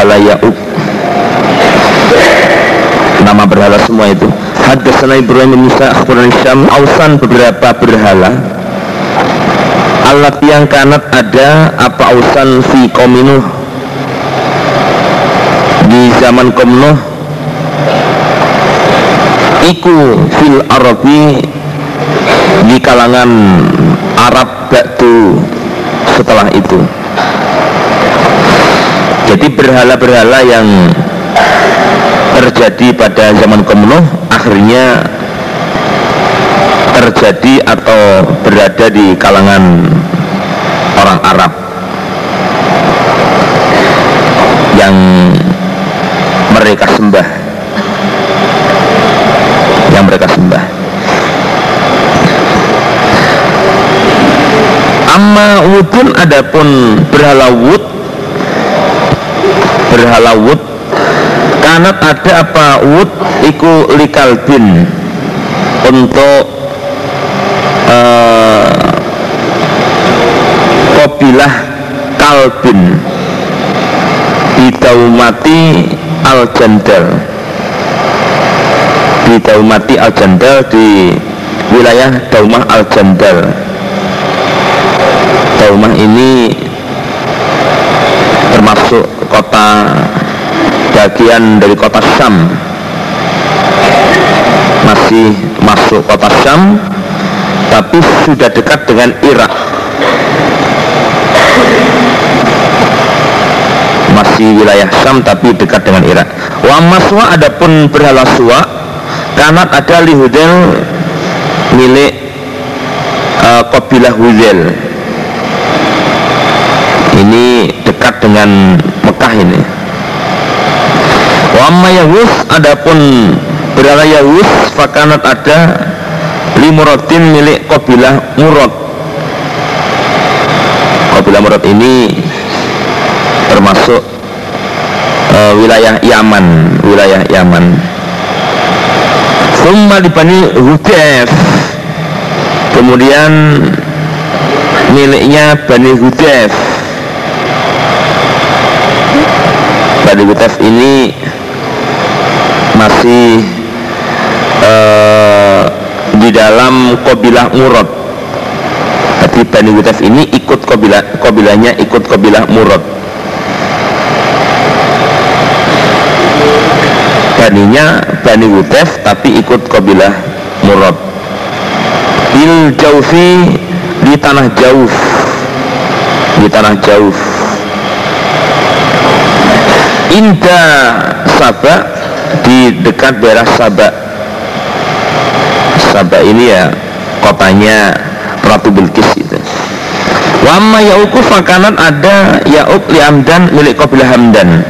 berhala Ya'ub nama berhala semua itu. Hadasana Ibrahim bin Musa Akhbaran Syam Ausan beberapa berhala. Alat yang kanat ada apa ausan fi kominuh di zaman komnuh iku fil Arabi di kalangan Arab ba'du setelah itu jadi berhala-berhala yang terjadi pada zaman komnuh akhirnya terjadi atau berada di kalangan orang Arab yang mereka sembah. Yang mereka sembah. Amma wudun adapun berhala wud berhala wud kanat ada apa wud iku likalbin untuk uh, kobilah kalbin bidaumati al jandal bidaumati al jandal di wilayah Daumah al jandal Daumah ini kota bagian dari kota Syam. Masih masuk kota Syam tapi sudah dekat dengan Irak. Masih wilayah Syam tapi dekat dengan Irak. Wa maswa adapun berhala suwa kanat ada lihudel milik uh, kabilah Hudel ini dekat dengan Mekah ini. Wamma Yahus adapun berhala Yahus fakanat ada limurotin milik kabilah Murad. Kabilah Murad ini termasuk uh, wilayah Yaman wilayah Yaman. Summa dibani Hudef kemudian miliknya Bani Hudef Hudef ini masih uh, di dalam kabilah Murad. Tapi Hudef ini ikut kabilah kabilahnya ikut kabilah Murad. Baninya Bani Hudef tapi ikut kabilah Murad. Bil Jaufi di tanah jauh di tanah jauh Indah Sabak di dekat daerah Sabak Sabak ini ya kotanya Ratu Bilqis itu. Wama Yauku makanan ada Yauk li Hamdan milik kabilah Hamdan.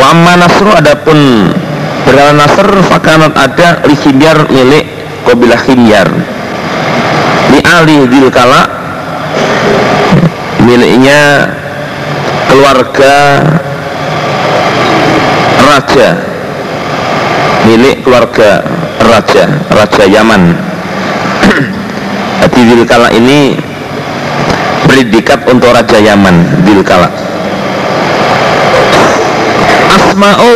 Wama Nasru adapun berhala Nasr fakanat ada li milik kabilah Himyar li Ali Dilkala miliknya keluarga raja. Milik keluarga raja raja Yaman. Jadi Dilkala ini predikat untuk raja Yaman Dilkala Asma'u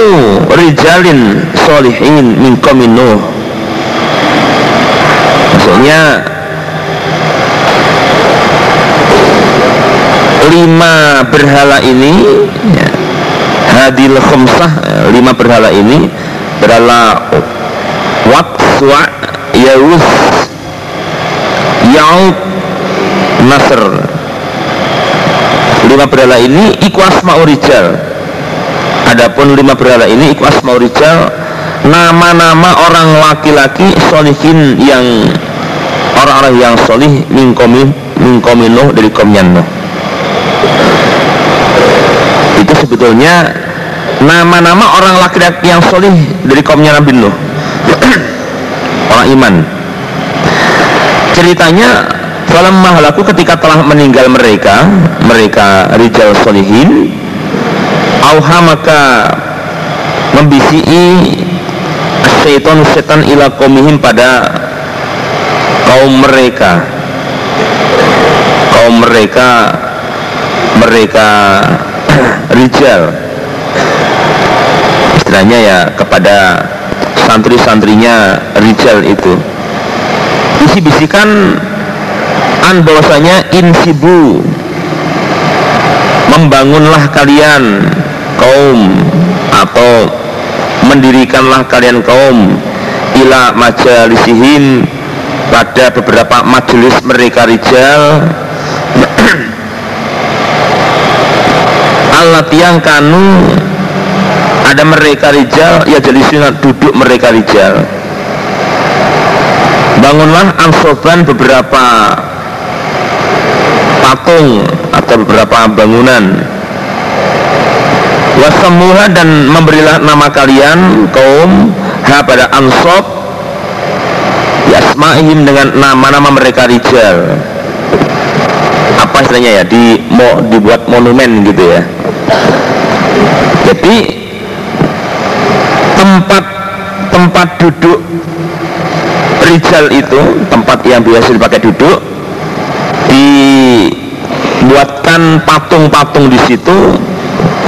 rijalin solihin min Nuh. Maksudnya lima berhala ini ya, hadil khumsah lima berhala ini berhala Waqswa Yaus Yaub Nasr. Lima berhala ini iku asma urijal adapun lima berhala ini iku asma urijal nama-nama orang laki-laki solihin yang orang-orang yang solih mingkomi mingkomino dari komyan Nuh. Itu sebetulnya nama-nama orang laki-laki yang solih dari kaumnya Nabi Nuh. Orang iman. Ceritanya dalam mahalaku ketika telah meninggal mereka mereka rijal solihin auha maka membisiki setan setan ila komihim pada kaum mereka. Kaum mereka mereka rijal istilahnya ya kepada santri-santrinya Rijal itu. Bisi-bisikan an bahwasanya insibu. Membangunlah kalian kaum atau mendirikanlah kalian kaum ila majalisihim pada beberapa majelis mereka rijal. Allah tiang kanu ada mereka rijal ya jadi sunat duduk mereka rijal. Bangunlah ansoban beberapa patung atau beberapa bangunan. Wasamuha dan memberilah nama kalian kaum ha pada ansob yasma'ihim dengan nama-nama mereka rijal. Apa istilahnya ya? Di mau dibuat monumen gitu ya. Jadi tempat tempat duduk rijal itu tempat yang biasa dipakai duduk dibuatkan patung-patung di situ.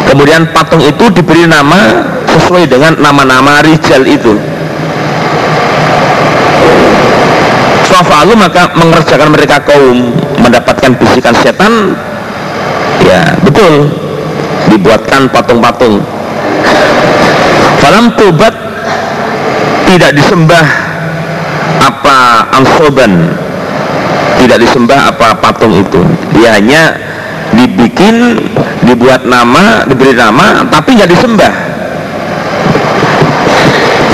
Kemudian patung itu diberi nama sesuai dengan nama-nama rijal itu. Sofalu maka mengerjakan mereka kaum mendapatkan bisikan setan. Ya betul. Dibuatkan patung-patung Falam tobat tidak disembah apa ansoban. Tidak disembah apa patung itu. Dia hanya dibikin dibuat nama diberi nama tapi nggak disembah.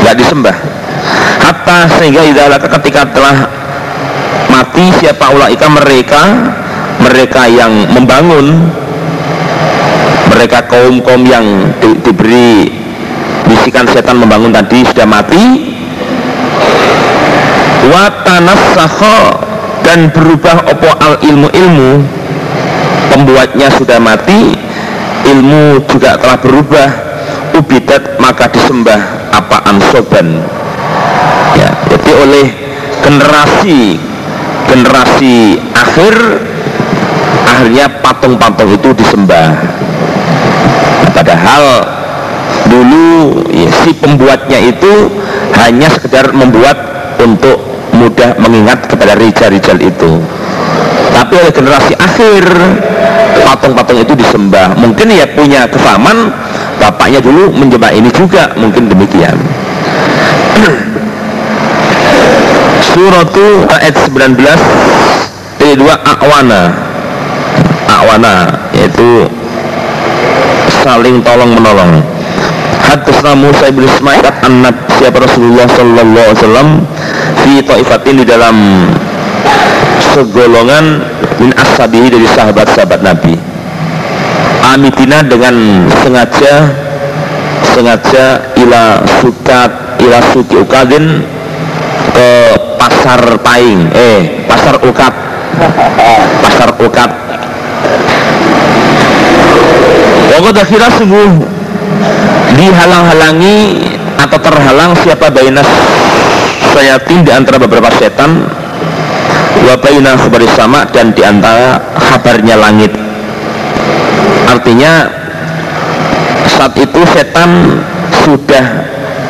Nggak disembah. Hatta sehingga idalaka ketika telah mati siapa ulaika mereka mereka yang membangun mereka kaum-kaum yang di, diberi bisikan setan membangun tadi sudah mati. Watanasakho dan berubah opo al ilmu ilmu pembuatnya sudah mati ilmu juga telah berubah. Ubidat maka disembah apa ansoban ya jadi oleh generasi generasi akhir akhirnya patung-patung itu disembah. Padahal dulu si pembuatnya itu hanya sekedar membuat untuk mudah mengingat kepada rijal-rijal itu. Tapi oleh generasi akhir patung-patung itu disembah. Mungkin ya punya kefahaman bapaknya dulu menjebak ini juga mungkin demikian. Suratu ayat 19 ayat 2 akwana akwana yaitu saling tolong menolong Hadisna Musa ibn Ismail anak siapa Rasulullah sallallahu alaihi wasallam fi taifatin di dalam segolongan min ashabihi dari sahabat-sahabat Nabi. Amitina dengan sengaja sengaja ila sukat ila suki ukadin ke pasar paing eh pasar ukat pasar ukat akhirnya sungguh dihalang-halangi atau terhalang siapa bainas sayatin di antara beberapa setan wa baina sama dan di antara kabarnya langit. Artinya saat itu setan sudah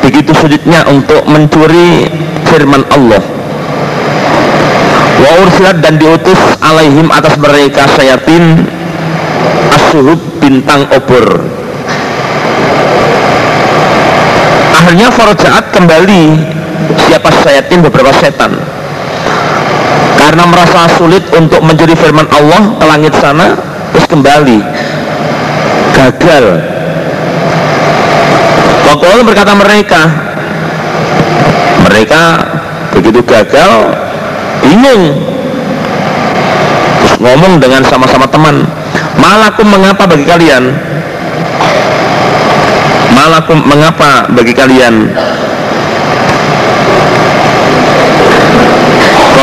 begitu sulitnya untuk mencuri firman Allah. Wa ursilat dan diutus alaihim atas mereka sayatin asuhub bintang obor akhirnya Farjaat kembali. Siapa sayatin beberapa setan. Karena merasa sulit untuk mencuri firman Allah ke langit sana terus kembali. Gagal. Waktu berkata mereka mereka begitu gagal bingung. Terus ngomong dengan sama-sama teman malakum mengapa bagi kalian malakum mengapa bagi kalian?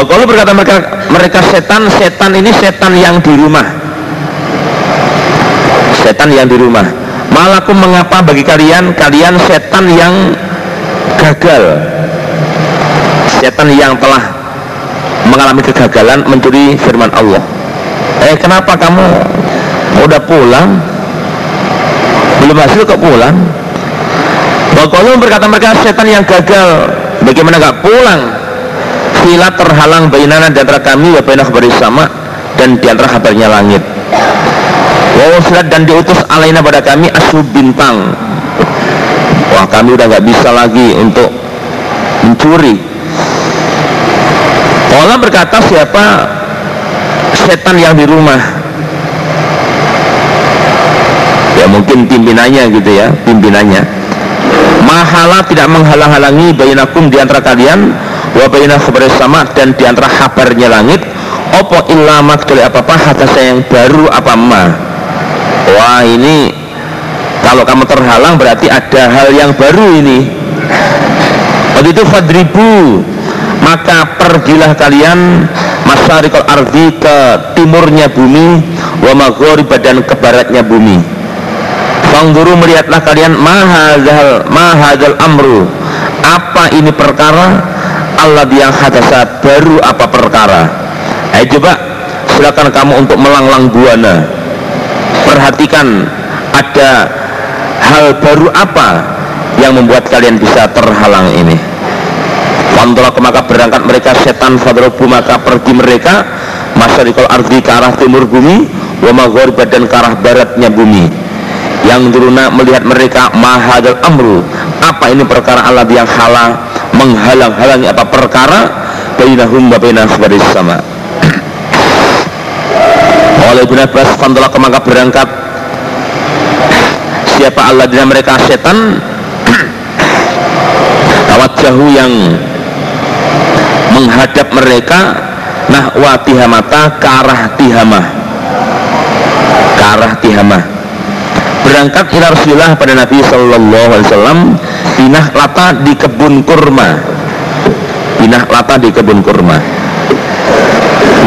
Kalau berkata mereka mereka setan setan ini setan yang di rumah. Setan yang di rumah. Malakum mengapa bagi kalian kalian setan yang gagal. Setan yang telah mengalami kegagalan mencuri firman Allah. Eh kenapa kamu udah pulang? Belum hasil kok pulang Wakulu berkata mereka setan yang gagal. Bagaimana gak pulang? Filat terhalang bainana di antara kami Wa bainah sama Dan di antara kabarnya langit. Wawasilat dan diutus alaina pada kami Asub bintang. Wah kami udah gak bisa lagi untuk Mencuri. Allah berkata siapa Setan yang di rumah? Ya mungkin pimpinannya gitu ya Pimpinannya mahala tidak menghalang-halangi bainakum di antara kalian wa baina sama dan di antara kabarnya langit. Opo illa kecuali apa-apa hadasa yang baru apa ma? Wah ini kalau kamu terhalang berarti ada hal yang baru ini. Waktu itu fadribu maka pergilah kalian masyarikul ardi ke timurnya bumi wa maghriba dan ke baratnya bumi Fangguru melihatlah kalian mahazal mahazal amru. Apa ini perkara? Allah yang hadasa baru apa perkara? Ayo coba silakan kamu untuk melanglang buana. Perhatikan ada hal baru apa yang membuat kalian bisa terhalang ini. Fantolak maka berangkat mereka setan fadrobu maka pergi mereka masyarikul ardi ke arah timur bumi wa dan ke arah baratnya bumi yang turuna melihat mereka mahadal amru? Apa ini perkara Allah yang halang menghalang-halangi apa perkara? Bainahum wa bainah sama. Oleh Ibn Abbas fantalak maka berangkat. Siapa Allah dan mereka? Setan. Tawat jahu yang menghadap mereka. Nah watihamata ke arah tihamah ke arah tihamah berangkat ila Rasulullah pada Nabi Sallallahu Alaihi Wasallam pinah lata di kebun kurma. Pinah lata di kebun kurma.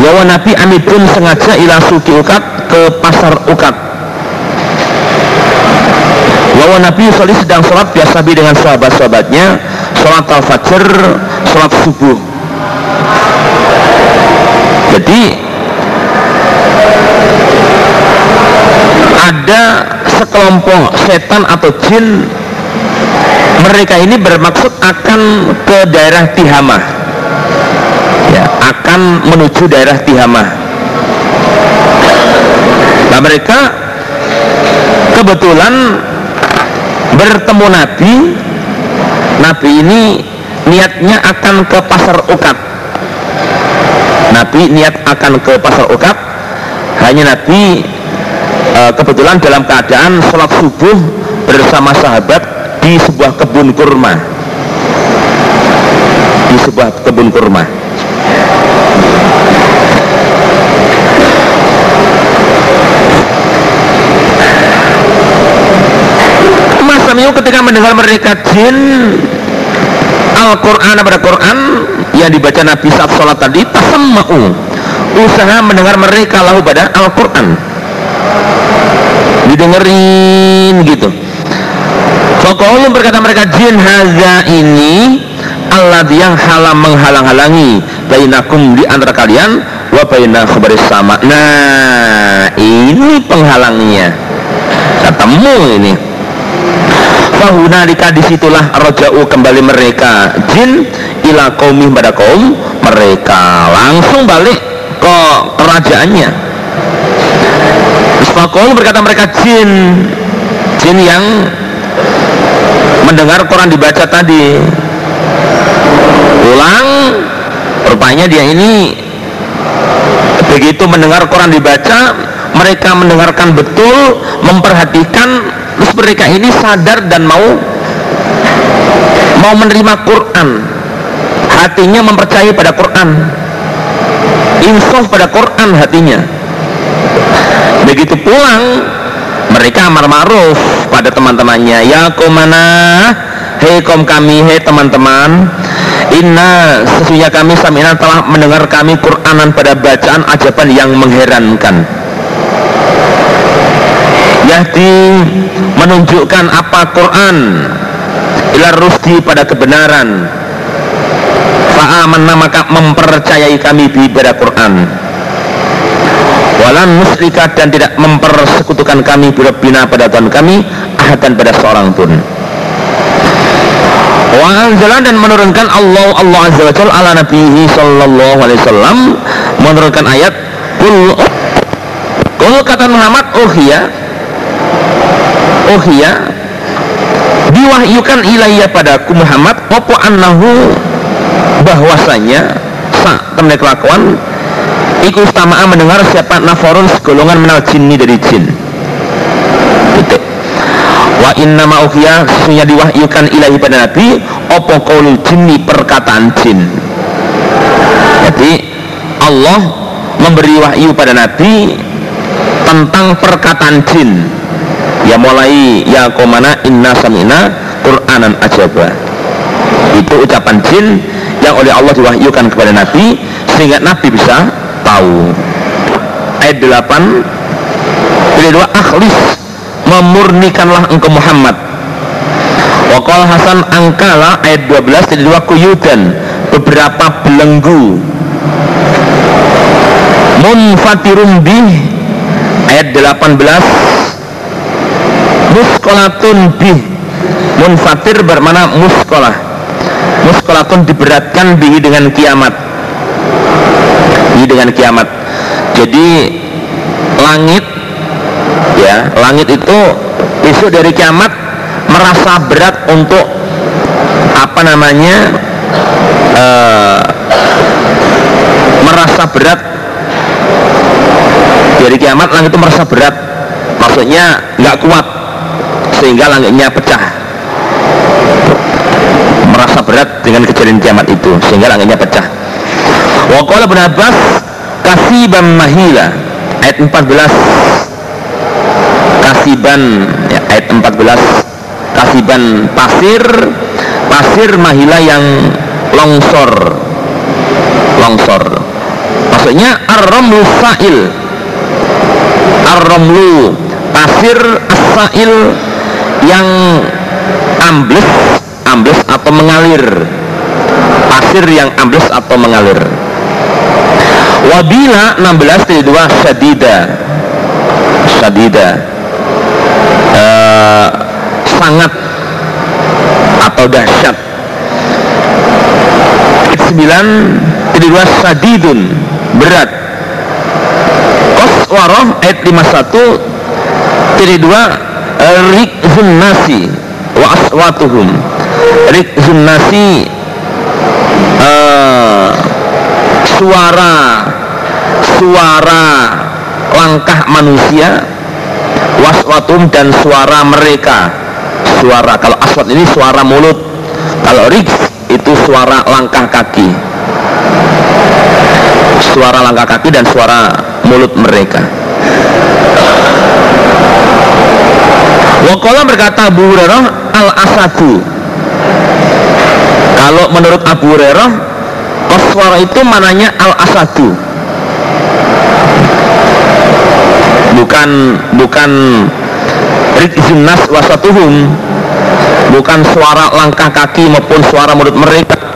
Wawa Nabi pun sengaja ila suki ukat ke pasar ukat. Wawa Nabi Salih sedang sholat biasa dengan sahabat-sahabatnya sholat al-fajr, sholat subuh. Jadi ada sekelompok setan atau jin mereka ini bermaksud akan ke daerah Tihamah. Ya akan menuju daerah Tihamah. Nah mereka kebetulan bertemu Nabi. Nabi ini niatnya akan ke pasar Ukat. Nabi niat akan ke pasar Ukat. Hanya Nabi Eh, kebetulan dalam keadaan sholat subuh bersama sahabat di sebuah kebun kurma. Di sebuah kebun kurma. Masa itu ketika mendengar mereka jin Al-Quran pada Quran yang dibaca Nabi saat sholat tadi tasamma'u usaha mendengar mereka lahu pada Al-Quran didengerin gitu. Fakohulun berkata mereka jin haza ini Allah yang halam menghalang-halangi bainakum di antara kalian wa baina sama. Nah ini penghalangnya. Ketemu ini. Fahunalika di situlah roja'u kembali mereka. Jin ila kaumih pada kaum mereka. Langsung balik ke kerajaannya Fakol berkata mereka jin Jin yang mendengar Quran dibaca tadi. Pulang Rupanya dia ini Begitu mendengar Quran dibaca Mereka mendengarkan betul Memperhatikan Terus mereka ini sadar dan mau Mau menerima Quran. Hatinya mempercayai pada Quran. Insaf pada Quran hatinya begitu pulang mereka amar ma'ruf pada teman-temannya. Ya komana hei kom kami hei teman-teman Inna sesungguhnya kami samina telah mendengar kami Quranan pada bacaan ajaban yang mengherankan. Yahdi menunjukkan apa Quran. Ilar rusdi pada kebenaran. Fa'aman maka mempercayai kami pada Quran walan musyrika dan tidak mempersekutukan kami bina pada Tuhan kami ahadan pada seorang pun. Wa dan menurunkan Allah Allah azza wa ala nabihi sallallahu alaihi wasallam menurunkan ayat kul kul kata Muhammad oh ya oh ya diwahyukan ilayya padaku Muhammad. Apa annahu? Bahwasanya sak temen kelakuan iku istama'a mendengar siapa naforun segolongan menal jinni dari jin. Titik. Wa inna ma'ukhiyah sesungguhnya diwahyukan ilahi pada nabi opo kaulul jinni perkataan jin. Jadi Allah memberi wahyu pada nabi tentang perkataan jin. Ya mulai ya komana inna samina Qur'anan ajaba. Itu ucapan jin yang oleh Allah diwahyukan kepada nabi sehingga nabi bisa tahu. Ayat 8 pilih dua akhlis memurnikanlah engkau Muhammad. Wakal Hasan Angkala ayat 12 jadi dua kuyudan beberapa belenggu. Munfatirun bih ayat 18 Muskolatun bih Munfatir bermana muskolah Muskolatun diberatkan bihi dengan kiamat Bihi dengan kiamat. Jadi langit ya langit itu besok dari kiamat merasa berat untuk apa namanya uh, merasa berat. Dari kiamat langit itu merasa berat. Maksudnya nggak kuat sehingga langitnya pecah. Merasa berat dengan kejadian kiamat itu sehingga langitnya pecah Waqala bin Abbas kasiban mahila. Ayat 14 kasiban ya, ayat 14 kasiban pasir pasir mahila yang longsor. Longsor. Maksudnya ar-ramlu sa'il. Ar-ramlu pasir as-sa'il yang ambles ambles atau mengalir. Pasir yang ambles atau mengalir wabila 16 dari 2 syadida. Syadida. Uh, sangat atau dahsyat. 9 jadi dua sadidun berat. Qaswarah ayat 51 jadi dua rikzun nasi wa aswatuhum. Rikzun nasi uh, suara suara langkah manusia waswatum dan suara mereka. Suara kalau aswat ini suara mulut. Kalau riks itu suara langkah kaki. Suara langkah kaki dan suara mulut mereka. Wakola berkata Abu Hurairah al asadu kalau menurut Abu Hurairah suara itu mananya al asadu bukan bukan rizunnas wasatuhum bukan suara langkah kaki maupun suara mulut mereka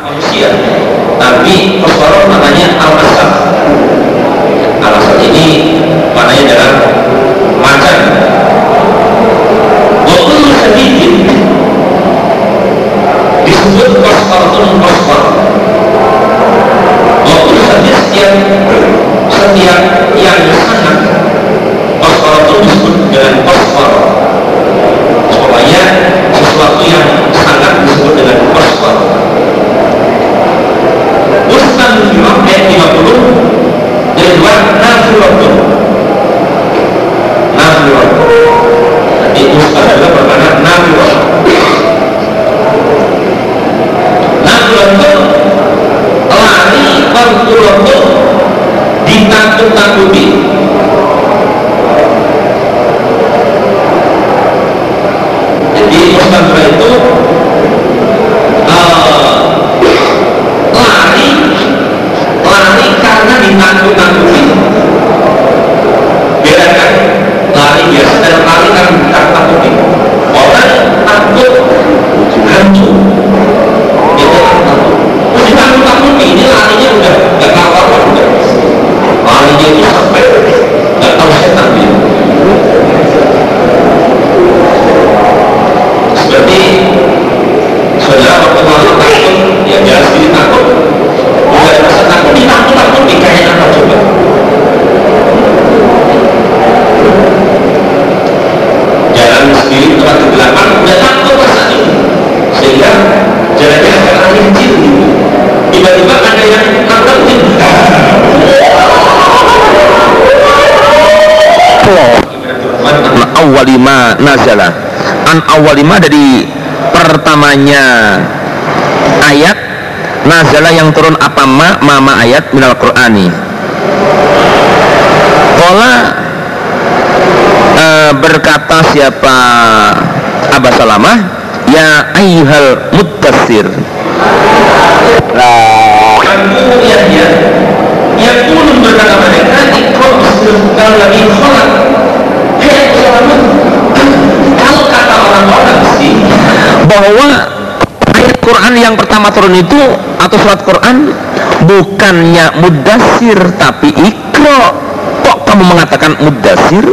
nazala an awalima dari pertamanya ayat nazala yang turun apa ma mama ayat minal qur'ani. Kola e, berkata siapa Abah Salamah ya Salamah kalau kata bahwa ayat Quran yang pertama turun itu atau surat Quran bukannya mudasir tapi ikro kok kamu mengatakan mudasir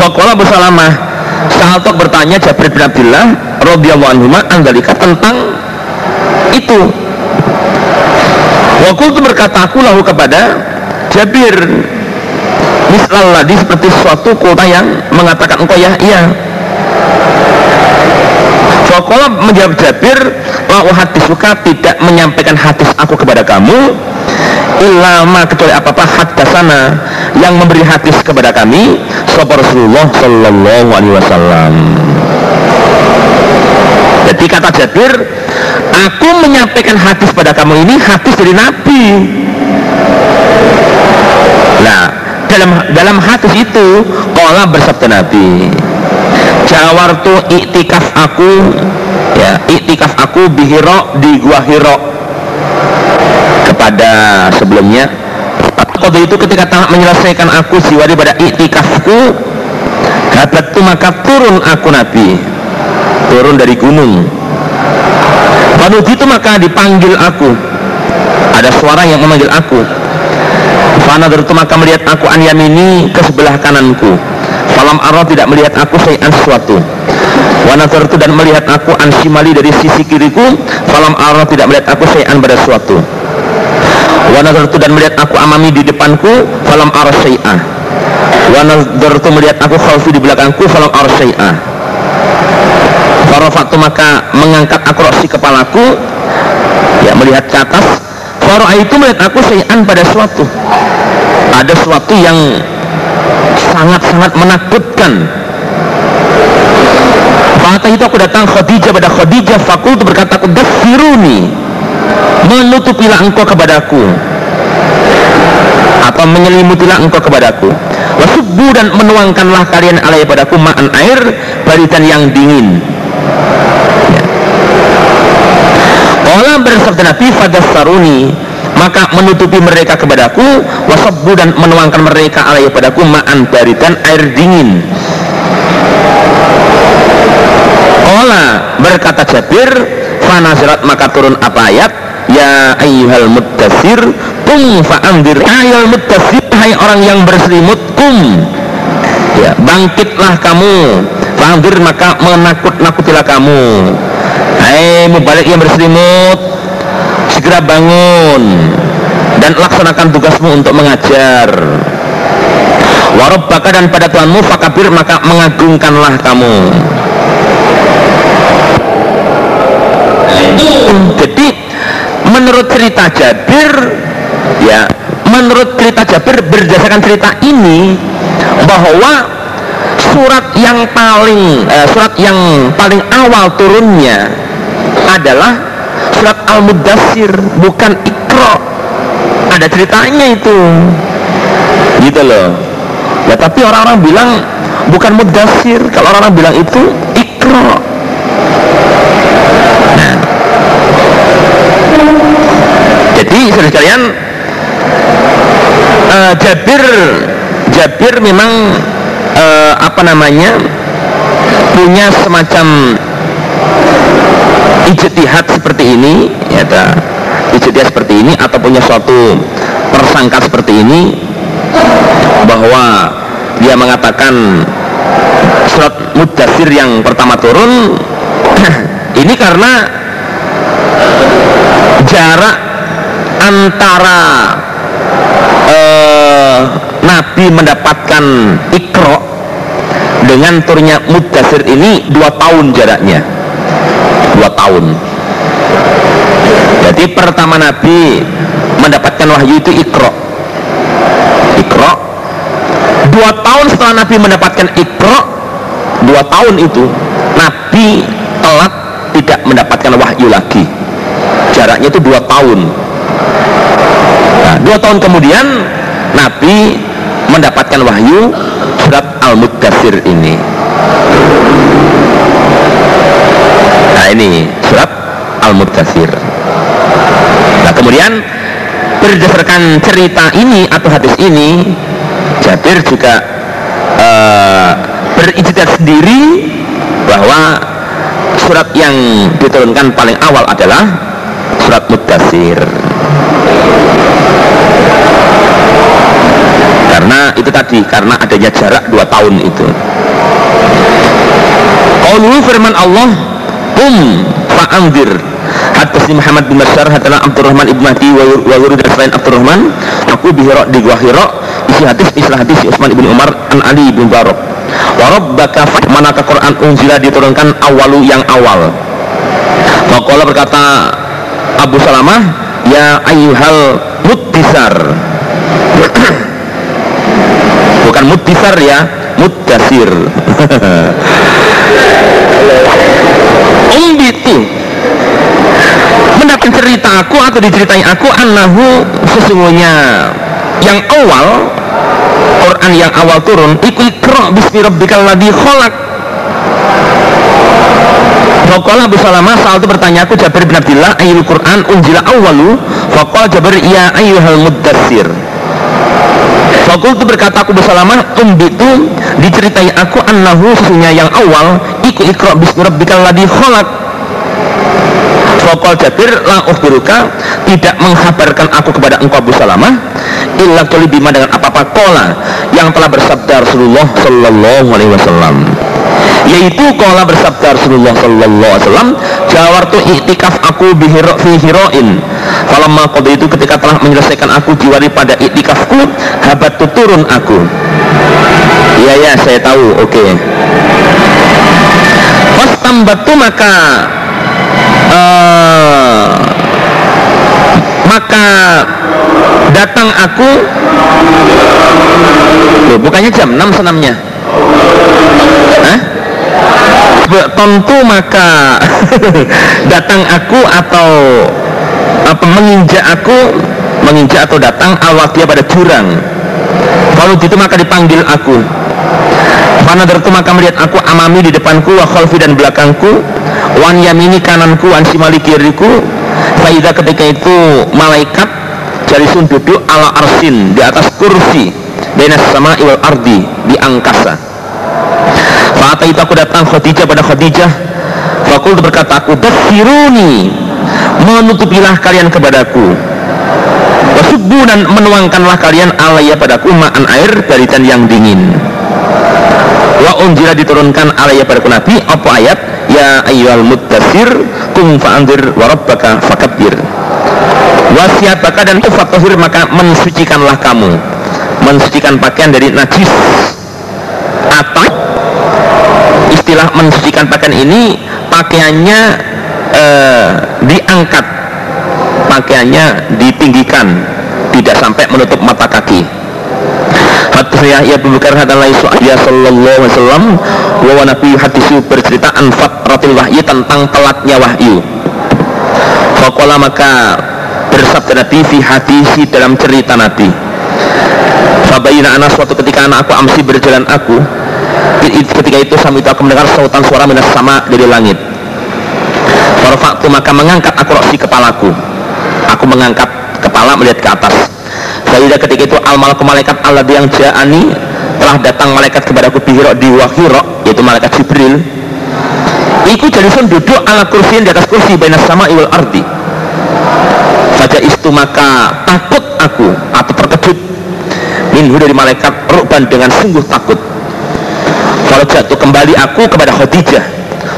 Fakola bersalamah Sahatok bertanya Jabir bin Abdullah radhiyallahu anhu andalika tentang itu. Wakul itu berkata aku lahu kepada Jabir. Mislaladi seperti suatu kota yang mengatakan engkau ya iya Fakola menjawab Jabir hadis suka tidak menyampaikan hadis aku kepada kamu Ilama kecuali apa-apa hadasana Yang memberi hadis kepada kami Sopo Rasulullah Sallallahu Alaihi Wasallam. Jadi kata Jabir Aku menyampaikan hadis pada kamu ini Hadis dari Nabi. Nah dalam dalam hadis itu Kola bersabda Nabi Jawartu iktikaf aku ya iktikaf aku bihiro di gua hiro kepada sebelumnya. Kode itu ketika tamat menyelesaikan aku jiwa pada iktikafku itu maka turun aku Nabi. Turun dari gunung. Panuji itu maka dipanggil aku. Ada suara yang memanggil aku. Fanadar itu maka melihat aku an yamini ke sebelah kananku Falam arah tidak melihat aku sayan sesuatu. Wanazar itu dan melihat aku an simali dari sisi kiriku Falam arah tidak melihat aku sayan pada sesuatu. Wanazar itu dan melihat aku amami di depanku Falam arah sayan Wanazar itu melihat aku khalfi di belakangku Falam arah sayan Farafatu maka mengangkat aku roksi kepalaku Ya melihat ke atas. Farah itu melihat aku sayan pada sesuatu. Ada sesuatu yang sangat-sangat menakutkan. Maka itu aku datang Khadijah pada Khadijah Fakul itu berkata aku Dasiruni Menutupilah engkau kepadaku Atau menyelimutilah engkau kepadaku Wasubu dan menuangkanlah kalian alai padaku Ma'an air Baritan yang dingin. Allah bersabda Nabi Fadasaruni maka menutupi mereka kepadaku wasabu dan menuangkan mereka alai padaku ma'an baridan air dingin. Ola berkata Jabir fanazirat maka turun apa ayat? Ya ayyuhal muddasir kum fa'andir. Ayyuhal muddasir hai orang yang berselimut kum. Ya bangkitlah kamu fa'andir maka menakut-nakutilah kamu. Hai mubalik yang berselimut segera bangun dan laksanakan tugasmu untuk mengajar. Baka dan pada Tuhanmu fakabir maka mengagungkanlah kamu. Jadi menurut cerita Jabir ya menurut cerita Jabir berdasarkan cerita ini bahwa surat yang paling eh, surat yang paling awal turunnya adalah surat Al-Mudassir bukan Iqra. Ada ceritanya itu. Gitu loh. Ya tapi orang-orang bilang bukan Mudassir kalau orang-orang bilang itu Iqra. Nah. Jadi saudara sekalian uh, Jabir Jabir memang uh, apa namanya punya semacam ijtihad seperti ini ya ta, ijtihad seperti ini atau punya suatu persangka seperti ini bahwa dia mengatakan surat mudasir yang pertama turun ini karena jarak antara eh, Nabi mendapatkan ikro dengan turunnya mudasir ini dua tahun jaraknya dua tahun. Jadi pertama Nabi mendapatkan wahyu itu ikro ikro dua tahun setelah Nabi mendapatkan Iqra dua tahun itu Nabi telat tidak mendapatkan wahyu lagi. Jaraknya itu dua tahun. Nah, dua tahun kemudian Nabi mendapatkan wahyu surat Al-Muddassir ini ini surat Al-Muddassir nah kemudian berdasarkan cerita ini atau hadis ini Jabir juga uh, sendiri bahwa surat yang diturunkan paling awal adalah surat Muddasir karena itu tadi karena adanya jarak dua tahun itu. Qaulu firman Allah Um fa'anzir. Hadasni Muhammad bin Bashar Hadana Abdurrahman ibn Mahdi Wa Wuru dan selain Abdurrahman Aku bihirok di gua hirok Isi hadis istilah hadis Utsman ibn Umar An Ali ibn Barok Warabbaka manakah Quran unzila diturunkan awalu yang awal. Maqala berkata Abu Salamah Ya ayyuhal muttisar. Bukan muttisar ya Muddasir Umbitu Mendapat cerita aku atau diceritai aku Annahu sesungguhnya Yang awal Quran yang awal turun iku ikra bismi rabbikal ladzi khalaq. Faqala Abu Salamah saat itu bertanya aku Jabir bin Abdullah ayul Quran unjila awalu Faqala Jabir ya ayyuhal muddassir Fakul itu berkata aku Salamah itu diceritai aku annahu sesungguhnya yang awal iku ikra bismi rabbikal ladzi khalaq. Fakal Jabir la ukhbiruka tidak menghabarkan aku kepada engkau Abu Salamah illa bima dengan apa-apa kola yang telah bersabda Rasulullah Sallallahu Alaihi Wasallam. Yaitu kola bersabda Rasulullah Sallallahu Alaihi Wasallam jawartu iktikaf aku bihiro fi hiroin. Falamma itu ketika telah menyelesaikan aku jiwari pada iktikafku habat turun aku. Iya ya saya tahu oke. Okay. tambatu maka uh, maka datang aku. Bukannya jam? 6 senamnya? Hah? Tentu maka datang aku atau apa menginjak aku menginjak atau datang awal dia pada jurang. Kalau itu maka dipanggil aku. Mana itu maka melihat aku amami di depanku wa khalfi dan belakangku wan yamini kananku wan simali kiriku. Faidah ketika itu malaikat jalisun duduk ala arsin di atas kursi Benas sama iwal ardi di angkasa Fata itu aku datang Khadijah pada Khadijah. Fakul berkata aku Dasiruni Menutupilah kalian kepadaku. Wasubu dan menuangkanlah kalian alaya padaku ma'an air dari tan yang dingin. Wa unjila diturunkan alaya padaku Nabi. Apa ayat? Ya ayyuhal muddasir Kum fa'andir warabbaka fakabir Wasiat baka dan ufatohir maka mensucikanlah kamu. Mensucikan pakaian dari najis Istilah mensucikan pakaian ini Pakaiannya eh, Diangkat. Pakaiannya ditinggikan Tidak sampai menutup mata kaki. Hadisnya ya Abu Bakar hadalai ya sallallahu alaihi wasallam wa nabi hadisu bercerita anfat ratil wahyu tentang telatnya wahyu. Fakola maka bersabda Nabi fi hadisi dalam cerita Nabi Fabayina anak suatu ketika anak aku amsi berjalan aku ketika itu sambil itu aku mendengar sautan suara minas sama dari langit. Farfaktu maka mengangkat aku roksi kepalaku. Aku mengangkat kepala melihat ke atas. Faidah ketika itu al malaku malaikat Allah yang ja'ani telah datang malaikat kepada aku bihiro di wahiro yaitu malaikat Jibril. Iku jadisan duduk ala kursi di atas kursi benas sama iwal ardi. Saja istu maka takut aku atau terkejut. Minhu dari malaikat rukban dengan sungguh takut Kalau jatuh kembali aku kepada Khadijah.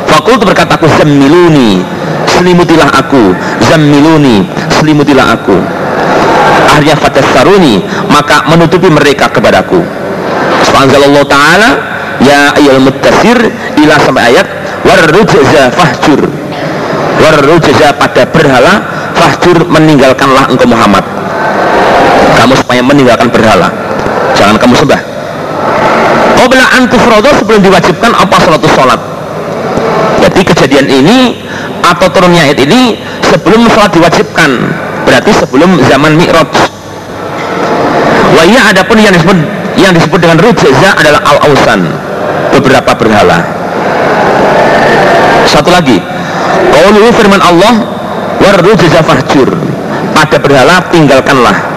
Fakul itu berkata aku zammiluni Selimutilah aku. Zammiluni Selimutilah aku. Akhirnya saruni maka menutupi mereka kepadaku. Subhanallah Ta'ala ya ayyul mutasir ila sampai ayat warrujza fahjur. Warrujza pada berhala fahjur meninggalkanlah engkau Muhammad. Kamu supaya meninggalkan berhala. Jangan kamu sembah antufrodo sebelum diwajibkan apa salatu sholat jadi kejadian ini atau turunnya ayat ini sebelum sholat diwajibkan berarti sebelum zaman mi'raj. Waya adapun yang disebut yang disebut dengan rujza adalah al-ausan beberapa berhala. Satu lagi Qauluhu firman Allah warrujza fahjur. Pada berhala tinggalkanlah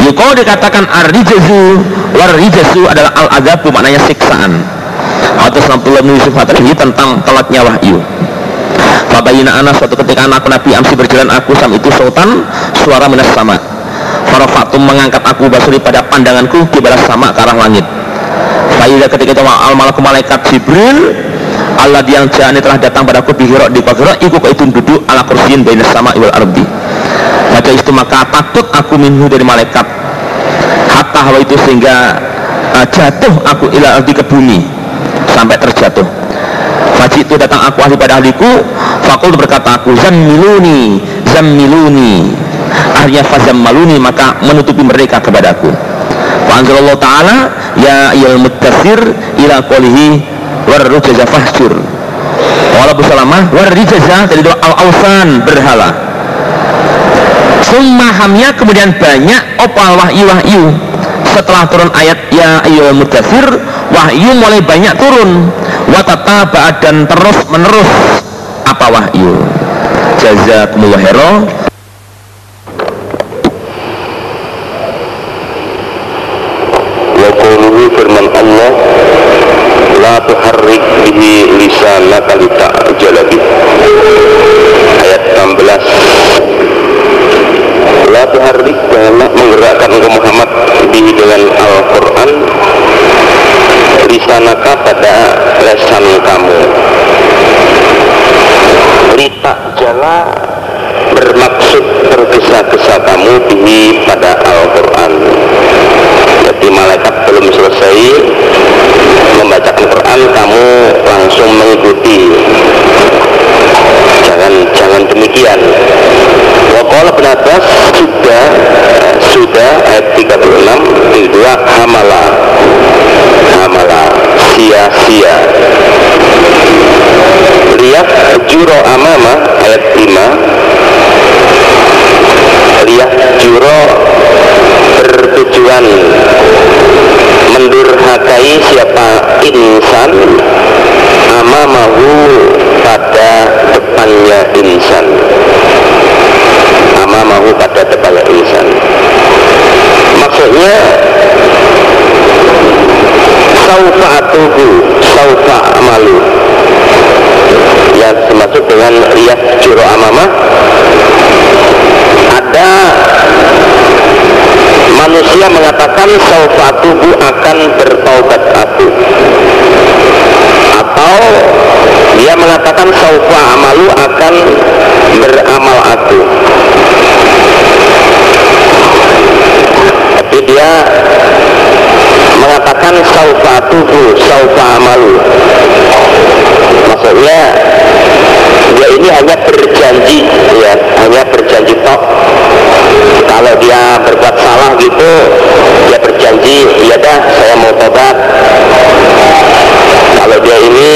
Yukau dikatakan ar-rijazu war-rijazu adalah al-adabu maknanya siksaan. Atau bin Yusuf ini tentang telatnya wahyu. Fabayina anak suatu ketika anak Nabi Amsi berjalan aku sam itu sultan suara minas sama. Farafatum mengangkat aku basuri pada pandanganku di balas sama ke arah langit. Faidah ketika itu al malaku malaikat Jibril Allah yang jani telah datang padaku bihirok di pakirok iku itu duduk ala kursiin bainas sama iwal ardi Maka itu maka takut aku minhu dari malaikat. Hatta hawa itu sehingga uh, jatuh aku ila ardi ke bumi. Sampai terjatuh. Faji itu datang aku ahli pada ahliku Fakul berkata aku Zammiluni Zammiluni. Akhirnya fazammaluni maka menutupi mereka kepadaku Fa'anzalallah ta'ala Ya iyal mutasir ila qolihi warrujaza fahjur. Wala busalamah warrijaza Jadi doa al-awsan berhala Summahamnya kemudian banyak opal wahyu-wahyu setelah turun ayat ya ayyul mudasir wahyu mulai banyak turun. Watata dan terus menerus apa wahyu? Jazakumullah khairan wa qawluhu firman Allah la tuharrik bihi lisanaka lita'jala bih ayat 16 la tuharrik janganlah menggerakkan engkau Muhammad bihi dengan Al-Quran lisanaka pada lesan kamu litak jala bermaksud tergesa-gesa kamu bihi pada Al-Quran. Jadi malaikat belum selesai membaca Al-Quran kamu langsung mengikuti. Jangan jangan demikian. Wakala bin Abbas sudah sudah ayat 36 di dua hamala. Hamala sia-sia. Lihat juro amama ayat 5 lihat juro bertujuan mendurhakai siapa insan amamahu pada depannya insan. Amamahu pada depannya insan. Maksudnya saufa atuhu saufa amalu yang dimaksud dengan lihat juro amamah. Ada manusia mengatakan saufa atuhu akan bertaubat aku. Atau dia mengatakan saufa amalu akan beramal aku. Tapi dia mengatakan saufa tubuh saufa amalu. Maksudnya dia ini hanya berjanji ya hanya berjanji tok. Kalau dia berbuat salah gitu dia berjanji ya dah saya mau tobat. Kalau dia ini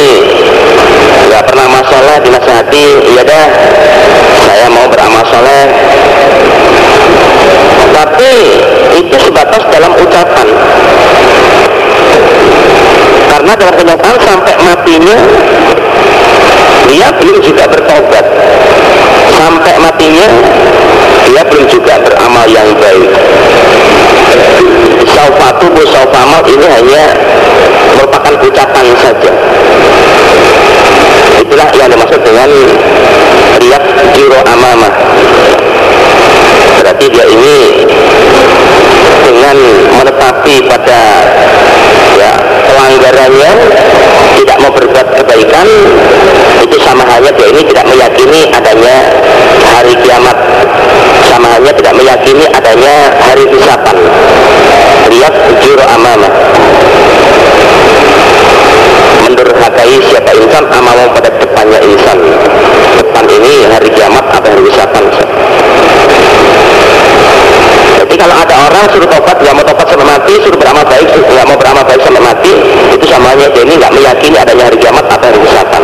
nggak pernah masalah dinasihati ya dah saya mau beramal soleh. Tapi itu sebatas dalam ucapan. Karena dalam kenyataan sampai matinya dia belum juga bertobat. Sampai matinya dia belum juga beramal yang baik. Saufatu bu saufamal ini hanya merupakan ucapan saja. Itulah yang dimaksud dengan riak jiro amamah. Berarti dia ini dengan menetapi pada pelanggarannya tidak mau berbuat kebaikan itu sama halnya dia ini tidak meyakini adanya hari kiamat. Sama halnya tidak meyakini adanya hari hisapan lihat juru amamah mendurhakai siapa insan amamah pada depannya insan. Depan ini hari kiamat apa hari hisapan kalau ada orang suruh tobat nggak mau tobat sampai mati suruh beramal baik nggak mau beramal baik sampai mati itu sama aja ini nggak meyakini adanya hari kiamat atau hari kesehatan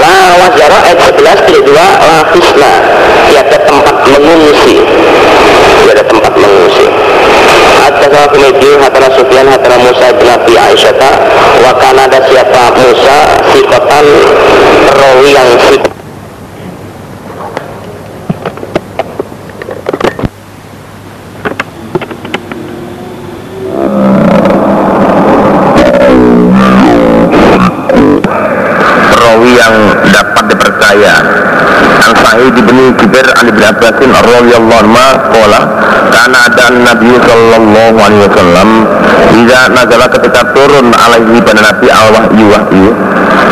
lah wajarah ayat 11 dari 2 Lafisna Tiada tempat mengungsi. Tiada tempat mengungsi. Ada salah Ibn Hatta Sufyan Hatta Musa bin Abi Aisyata wakana ada siapa Musa Sikotan Rawi yang sikot radhiyallahu anhu qala kana ada Nabi sallallahu alaihi wasallam jika nazala ketika turun alaihi pada Nabi al wahyu wahyu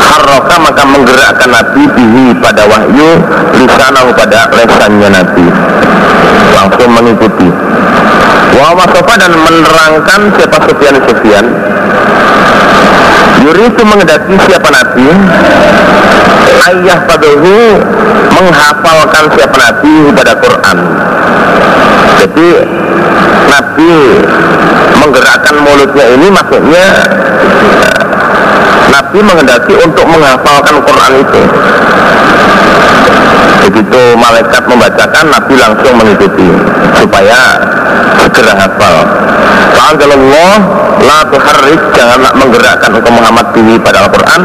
harraka maka menggerakkan Nabi bihi pada wahyu lisanahu pada lesannya Nabi. Langsung mengikuti. Wa dan menerangkan siapa Sufyan Sufyan Yuri itu mengendaki siapa Nabi. Ayah padahu menghafalkan siapa Nabi pada Quran. Jadi Nabi menggerakkan mulutnya ini maksudnya Nabi mengendaki untuk menghafalkan Quran itu Begitu malaikat membacakan Nabi langsung mengikuti Supaya segera hafal. Fa'anzalallah La tuharrik Janganlah menggerakkan engkau Muhammad bihi pada Al-Quran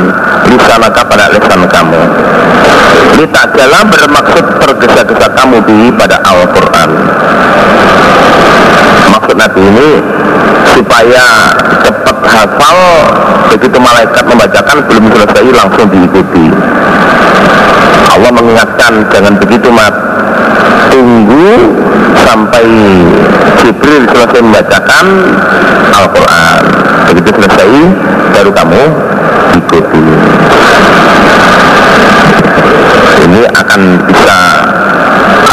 Lisanaka pada lisan kamu. Litak jalan bermaksud tergesa-gesa kamu bihi pada Al-Quran. Maksud Nabi ini Supaya cepat hafal Begitu malaikat membacakan Belum selesai langsung diikuti Allah mengingatkan jangan begitu mat tunggu sampai Jibril selesai membacakan Al-Quran. Begitu selesai baru kamu ikuti ini akan bisa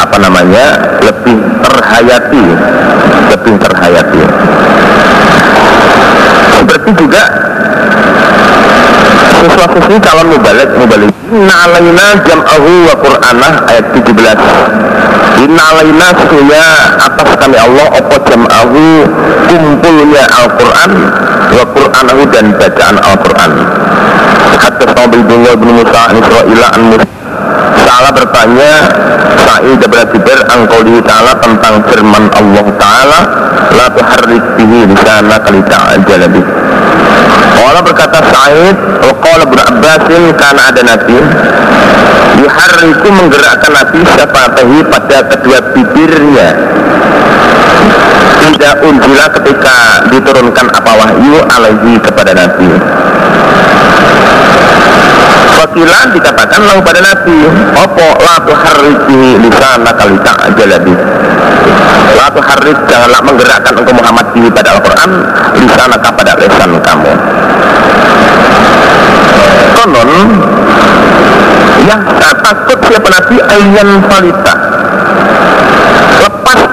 apa namanya lebih terhayati lebih terhayati. Seperti juga ini calon mubalik mubalik. Inna alaina jam'ahu wa qur'anah ayat 17 Inna alaina sesungguhnya atas kami Allah Apa jam'ahu kumpulnya Al-Quran Wa qur'anahu dan bacaan Al-Quran. Hatta Nabi Abdullah bin Musa an Isra'ila an Salah bertanya Sa'id bin Jubair Angkoli Ta'ala tentang firman Allah Ta'ala La tuharrik bihi lisana kali ta'ajala Allah berkata Sa'id Waqala bin Abbasin Karena ada Nabi Yuharriku menggerakkan Nabi Syafatahi pada kedua bibirnya. Tidak unjila ketika diturunkan apa wahyu alaihi kepada Nabi Wakilan dikatakan lalu pada Nabi Opo la tuharriki lisana kali ta'jalabi La tuharrik janganlah menggerakkan engkau Muhammad diri pada Al-Quran Lisana pada lesan kamu. Konon Yang takut siapa Nabi Ayyan falita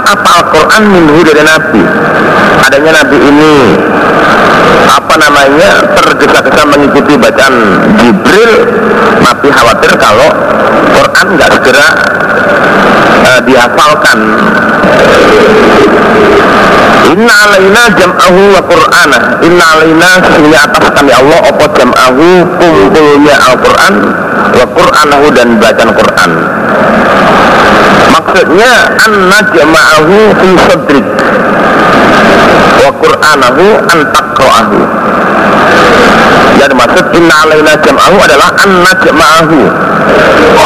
apa Al-Quran minhu dari Nabi. Adanya Nabi ini apa namanya tergesa-gesa mengikuti bacaan Jibril. Nabi khawatir kalau Quran nggak segera uh, dihafalkan. Inna alaina jam'ahu wa qur'ana. Inna alaina sesungguhnya atas kami Allah Apa jam'ahu kumpulnya Al-Quran Wa qur'anahu dan bacaan Quran Maksudnya Anna jam'ahu fi sadrik Wa qur'anahu an taqra'ahu. Yang dimaksud Inna alaina jam'ahu adalah Anna jam'ahu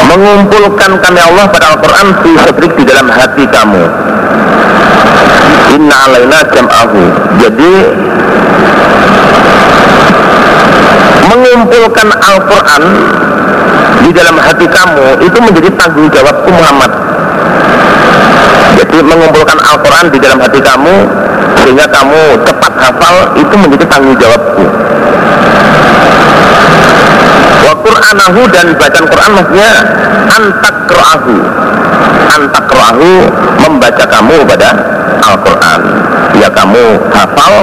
Mengumpulkan kami Allah pada Al-Quran Fi sadrik di dalam hati kamu. Inna alaina jam'ahu. Jadi Mengumpulkan Al-Quran Di dalam hati kamu Itu menjadi tanggung jawabku Muhammad Jadi mengumpulkan Al-Quran di dalam hati kamu Sehingga kamu cepat hafal Itu menjadi tanggung jawabku. Wa Qur'anahu dan bacaan Quran maksudnya Antakro'ahu Antakro'ahu membaca kamu pada Al-Quran. Ya kamu hafal,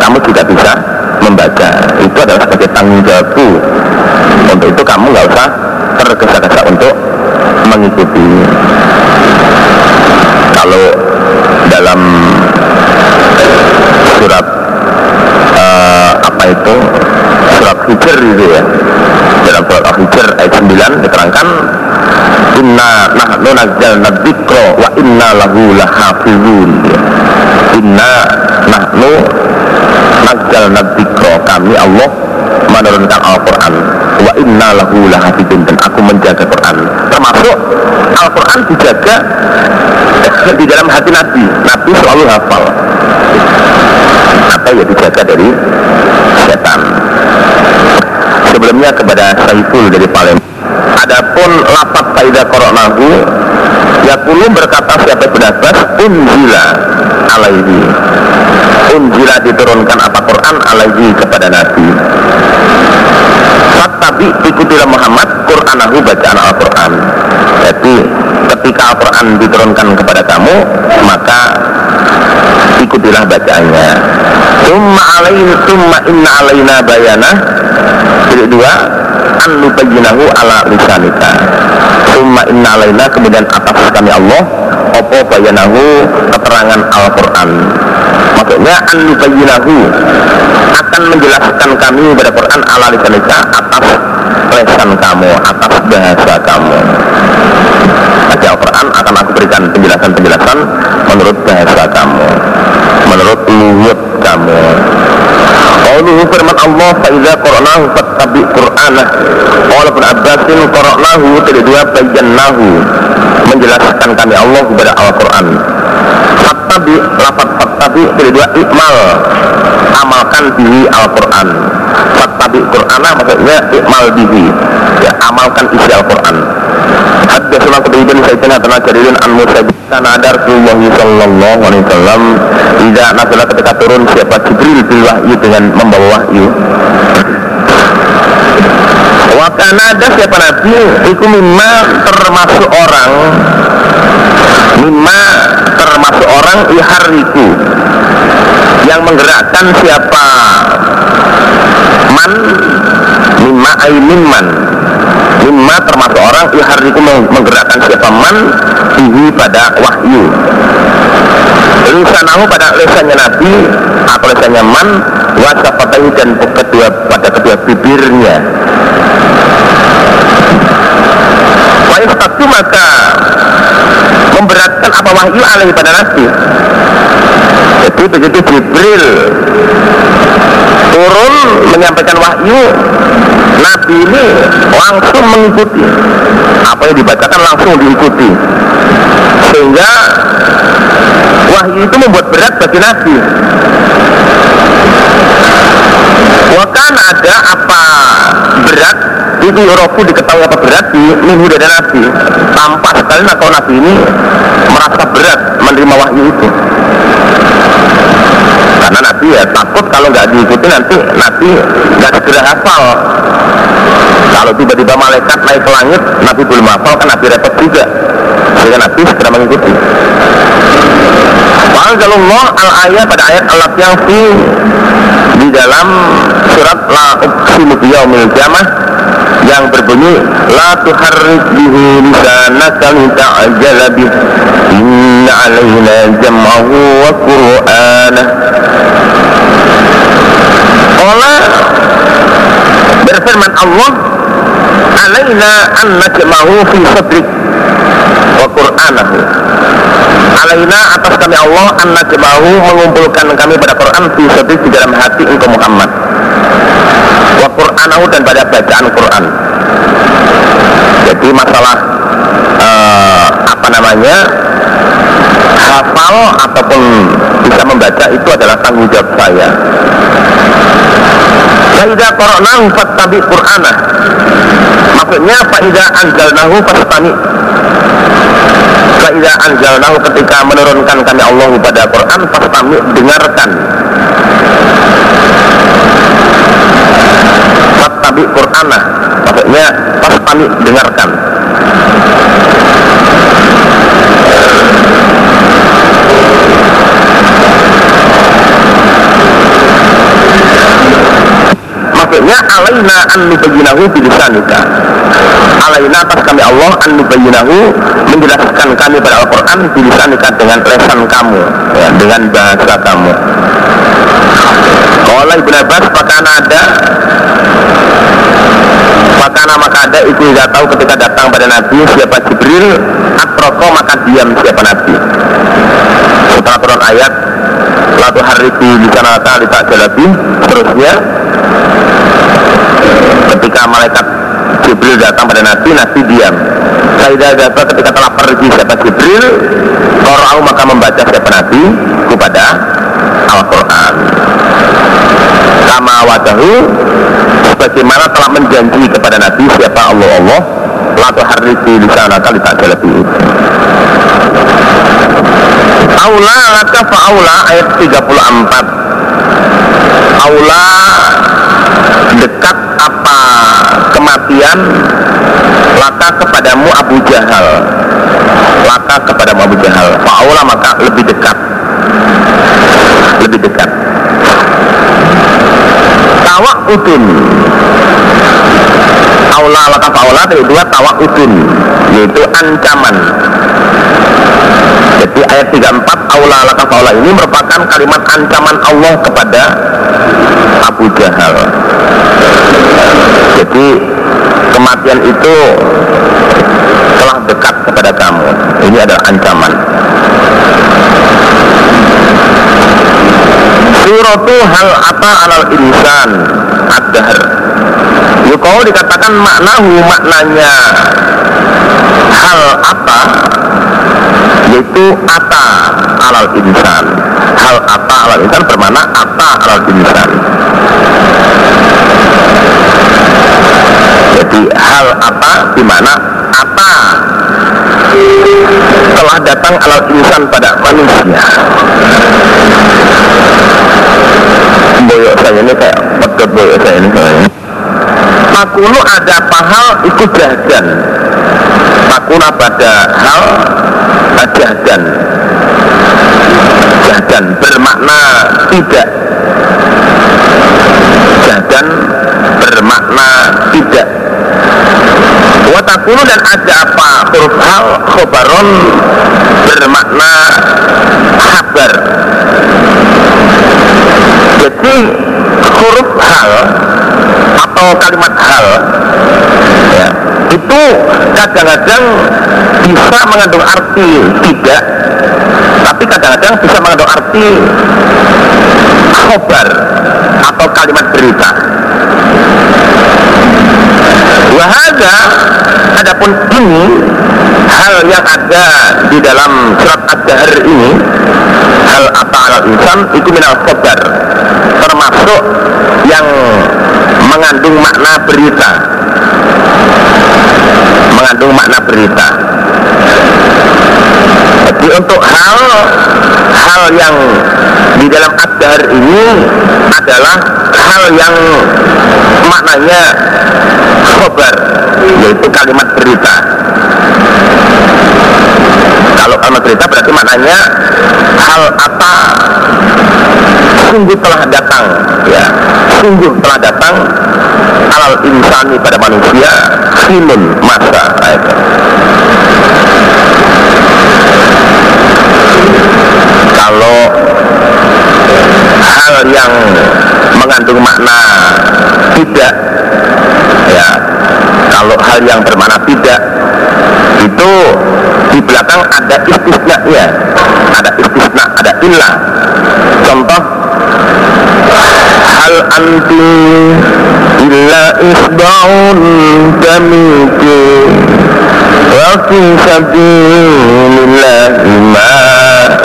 kamu juga bisa membaca. Itu adalah sebagai tanggung jawabku. Untuk itu kamu nggak usah tergesa-gesa untuk mengikuti Kalau dalam surat uh, apa itu? Surat Hijr itu ya. Dalam surat Al-Hijr ayat 9 diterangkan inna nahnu nazzalna dzikra wa inna lahu lahafizun. Ya. inna nahnu nazzal dzikra. Kami Allah menurunkan Al-Quran. Wa inna lahu lahafidun dan aku menjaga Quran. Termasuk Al-Quran dijaga di dalam hati Nabi. Nabi selalu hafal. Atau ya dijaga dari setan? Sebelumnya kepada Saiful dari Palembang. Adapun lapat kaidah koronahu Yakulu berkata siapa pendapat unzila alaihi. Unzila diturunkan apa? Quran alaihi kepada Nabi. Tapi ikutilah Muhammad Qur'anahu bacaan Al-Quran. Jadi ketika Al-Quran diturunkan kepada kamu maka ikutilah bacaannya. Summa alain summa inna alaina bayana. Jadi dua An nubayyinahu ala lisanika. Summa inna alaina kemudian atas kami Allah Opo bayanahu keterangan Al-Quran. Maksudnya an nubayyinahu Akan menjelaskan kami pada Quran ala lisanika Atas lesan kamu, atas bahasa kamu akan aku berikan penjelasan-penjelasan menurut bahasa kamu menurut luhut kamu. Qauluhu firman Allah Faiza Qur'anahu fattabi Qur'anah Qala bin Abbasin Qur'anahu Tidak dua bayannahu Menjelaskan kami Allah kepada Al-Quran Fattabi Lafat fattabi Tidak dua ikmal. Amalkan diri Al-Quran. Fattabi Qur'anah maksudnya ikmal diri Ya amalkan isi Al-Quran. Haddatsana Qutaibah bin Sa'id bin Jaririn an Musa karena ada Rasulullah sallallahu alaihi wasallam. Tidak nasalah ketika turun siapa Jibril bil wahyu dengan membawa wahyu? Wakana ada siapa Nabi? Iku mimma termasuk orang Mimma termasuk orang ihariku. Yang menggerakkan siapa? Man. Mimma aimin man Mimma termasuk orang ihariku menggerakkan siapa? Man. Ihi pada wahyu. Lisanahu pada lesannya Nabi Atau lesannya man. Wasafatahu dan kedua, pada kedua bibirnya. Wa'istatu maka Memberatkan apa wahyu alaihi pada Nabi Jadi begitu Jibril turun menyampaikan wahyu Nabi ini langsung mengikuti. Apa yang dibacakan langsung diikuti. Sehingga wahyu itu membuat berat bagi Nabi. Wakan ada apa berat itu Yorofu diketahui apa berat di minggu dari Nabi. Tampak sekali kalau Nabi ini merasa berat menerima wahyu itu. Karena Nabi ya takut kalau nggak diikuti nanti Nabi nggak segera hafal. Kalau tiba-tiba malaikat naik ke langit Nabi belum hafal kan Nabi repot juga. Sehingga Nabi segera mengikuti. Allah al ayat pada ayat Allah yang fi di dalam surat la uqsimu biyaumil qiyamah yang berbunyi la tuharrik bihi lisanaka lita'jala bih. Inna alaina jam'ahu wa qur'anah Ola berfirman Allah alaina an najma'hu fi sadrik wa qur'anahu. Alaina atas kami Allah an najma'hu mengumpulkan kami pada Quran fi sadrik di dalam hati engkau Muhammad wa Qur'anahu dan pada bacaan Quran. Jadi masalah uh, apa namanya hafal ataupun bisa membaca itu adalah tanggung jawab saya. Faidah Qur'anahu fattabi Qur'anah. Maksudnya Faidah anjalnahu fastami Faidah anjalnahu ketika menurunkan kami Allah pada Quran Fastami dengarkan Fattabi Qur'anah Maksudnya Fastami dengarkan. Maksudnya alaina an nubayyinahu bilisanika alaina atas kami Allah an nubayyinahu menjelaskan kami pada Al-Quran bilisanika dengan lesan kamu ya, dengan bahasa kamu kalau Ibn Abbas maka ada maka maka ada itu tidak tahu ketika datang pada Nabi siapa Jibril atroko maka diam siapa Nabi setelah turun ayat Lalu harifi di sana tak jalabi Seterusnya Ketika malaikat Jibril datang pada Nabi, Nabi diam. Saidah Gata ketika telah pergi siapa Jibril Korau maka membaca siapa Nabi kepada Al-Quran. Sama wadahu Sebagaimana telah menjanji kepada Nabi siapa Allah Allah Latu harifi di sana kali tak jalabi Aula laka fa'aula? Ayat 34 Aula dekat apa kematian laka kepadamu Abu Jahal. Laka kepadamu Abu Jahal. Fa'aula maka lebih dekat. Lebih dekat. Tawak udun aula laka fa'aula kedua tawak udun yaitu ancaman. Jadi ayat 34 aula laka faula ini merupakan kalimat ancaman Allah kepada Abu Jahal. Jadi kematian itu telah dekat kepada kamu. Ini adalah ancaman. Suratu hal apa alal insan ad-dahr. Yukau dikatakan maknahu maknanya hal apa yaitu ata alal insan. Hal ata alal insan bermakna ata alal insan. Jadi hal apa di mana ata. Telah datang alal insan pada manusia. Boyok saya ini kayak pedot saya ini. Soalnya Makulu ada pahal ikut jajan Makuna pada hal jahdan. Jahdan bermakna tidak. Jahdan bermakna tidak watakulu dan ada apa? Huruf hal khobaron bermakna kabar. Jadi huruf hal atau kalimat hal ya, itu kadang-kadang bisa mengandung arti tidak tapi kadang-kadang bisa mengandung arti khobar atau kalimat berita wahada adapun ini hal yang ada di dalam surat ad-dahr ini hal apa al insan itu minal khobar termasuk yang mengandung makna berita. Mengandung makna berita jadi untuk hal hal yang di dalam adar ini adalah hal yang maknanya khobar yaitu kalimat berita kalau kalimat berita berarti maknanya hal apa sungguh telah datang ya sungguh telah datang alal insani pada manusia sinun masa ayat. Kalau hal yang mengandung makna tidak ya kalau hal yang bermakna tidak itu di belakang ada istisna ya ada istisna ada ilah contoh hal anti illa isba'un kamiku wa fi sabilillahi ma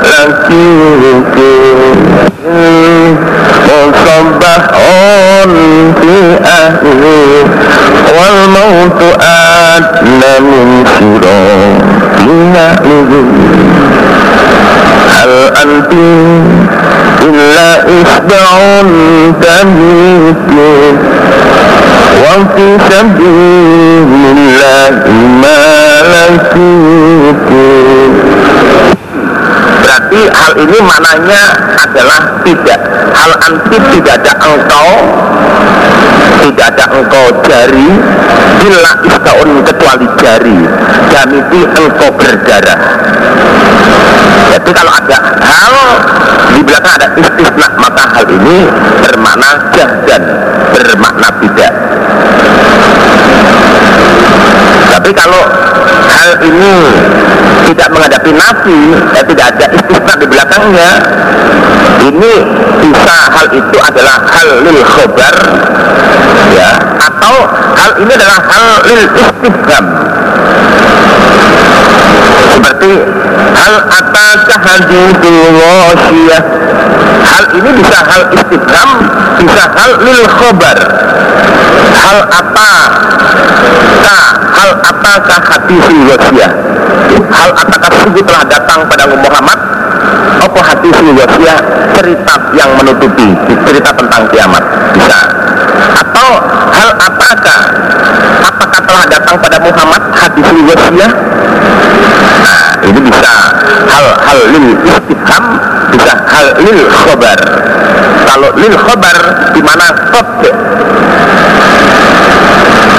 lakiku musabbahun fi ahli wal mautu adna min sirah hal anti illa isba'un fi sabilillahi ma lakiku Berarti hal ini maknanya adalah tidak. Hal anti tidak ada engkau Tidak ada engkau jari Bila istaun kecuali jari. Dan itu engkau berdarah. Jadi kalau ada hal Di belakang ada istisna Maka hal ini bermakna jahdan Bermakna tidak Tapi kalau hal ini tidak menghadapi nabi ya tidak ada istisna di belakangnya. Ini bisa hal itu adalah hal lil khobar ya. Atau hal ini adalah hal lil istifham seperti hal ataka hadithul wasyiyah hal ini bisa hal istifham bisa hal lil khobar. Hal apa ka hal apakah hadithul wasyiyah hal apakah sungguh telah datang pada Muhammad. Apa hati wasiyah cerita yang menutupi cerita tentang kiamat. Bisa atau hal apakah? Apakah telah datang pada Muhammad hati wasiyah nah ini bisa hal-hal lil istifham bisa hal lil khobar. Kalau lil khobar di mana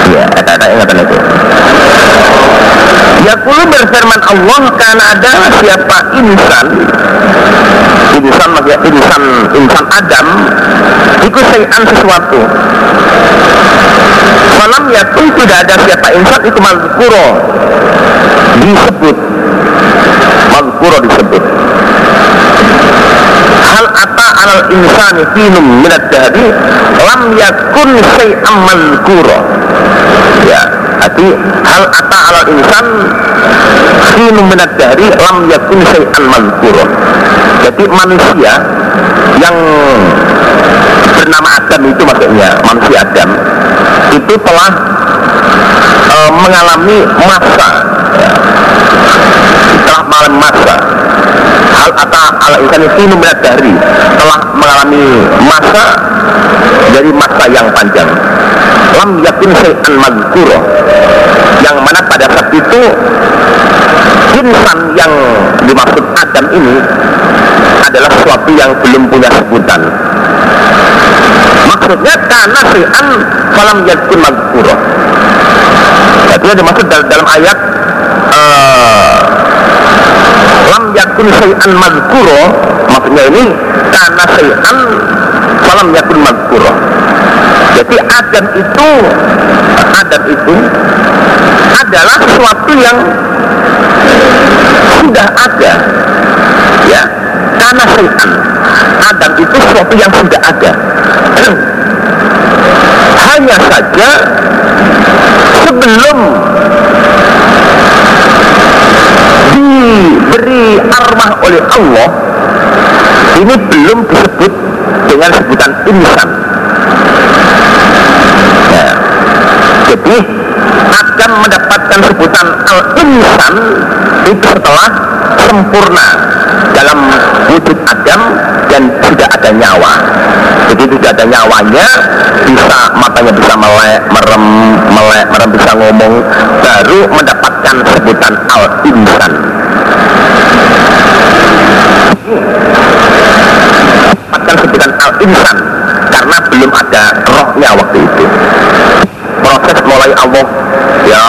ya ada ingatan itu Yakulu berfirman Allah karena ada siapa? Insan. Insan maksudnya insan insan Adam itu sayan sesuatu. Malam yakul tidak ada siapa insan itu mazkuro. Disebut. Mazkuro disebut. Hal ata alal insani finum minat jadi lam yakun say'am mazkuro ya. Hati hal ata alal insan Khinu minat dari lam yakun syai'an mazkuro Jadi manusia yang bernama Adam itu maksudnya manusia Adam itu telah e, mengalami masa. Ya, telah mengalami masa hal ata ala insan khinu minat dari telah mengalami masa dari masa yang panjang. Lam yakin syai'an mazkuro yang mana pada saat itu insan yang dimaksud Adam ini adalah sesuatu yang belum punya sebutan. Maksudnya karena syai'an falam yakin mazkuro jadi yang dimaksud dalam ayat uh, lam yakun syai'an mazkuro maksudnya ini karena syai'an falam yakun mazkuro jadi Adam itu Adam itu adalah sesuatu yang sudah ada. Ya karena setan Adam itu sesuatu yang sudah ada. Hanya saja sebelum diberi armah oleh Allah ini belum disebut dengan sebutan insan Jadi akan mendapatkan sebutan al-insan itu setelah sempurna dalam wujud Adam dan sudah ada nyawa. Jadi tidak ada nyawanya, bisa matanya bisa melek, merem, melek, merem bisa ngomong, baru mendapatkan sebutan al-insan. Mendapatkan sebutan al-insan karena belum ada rohnya waktu itu. Proses mulai Allah ya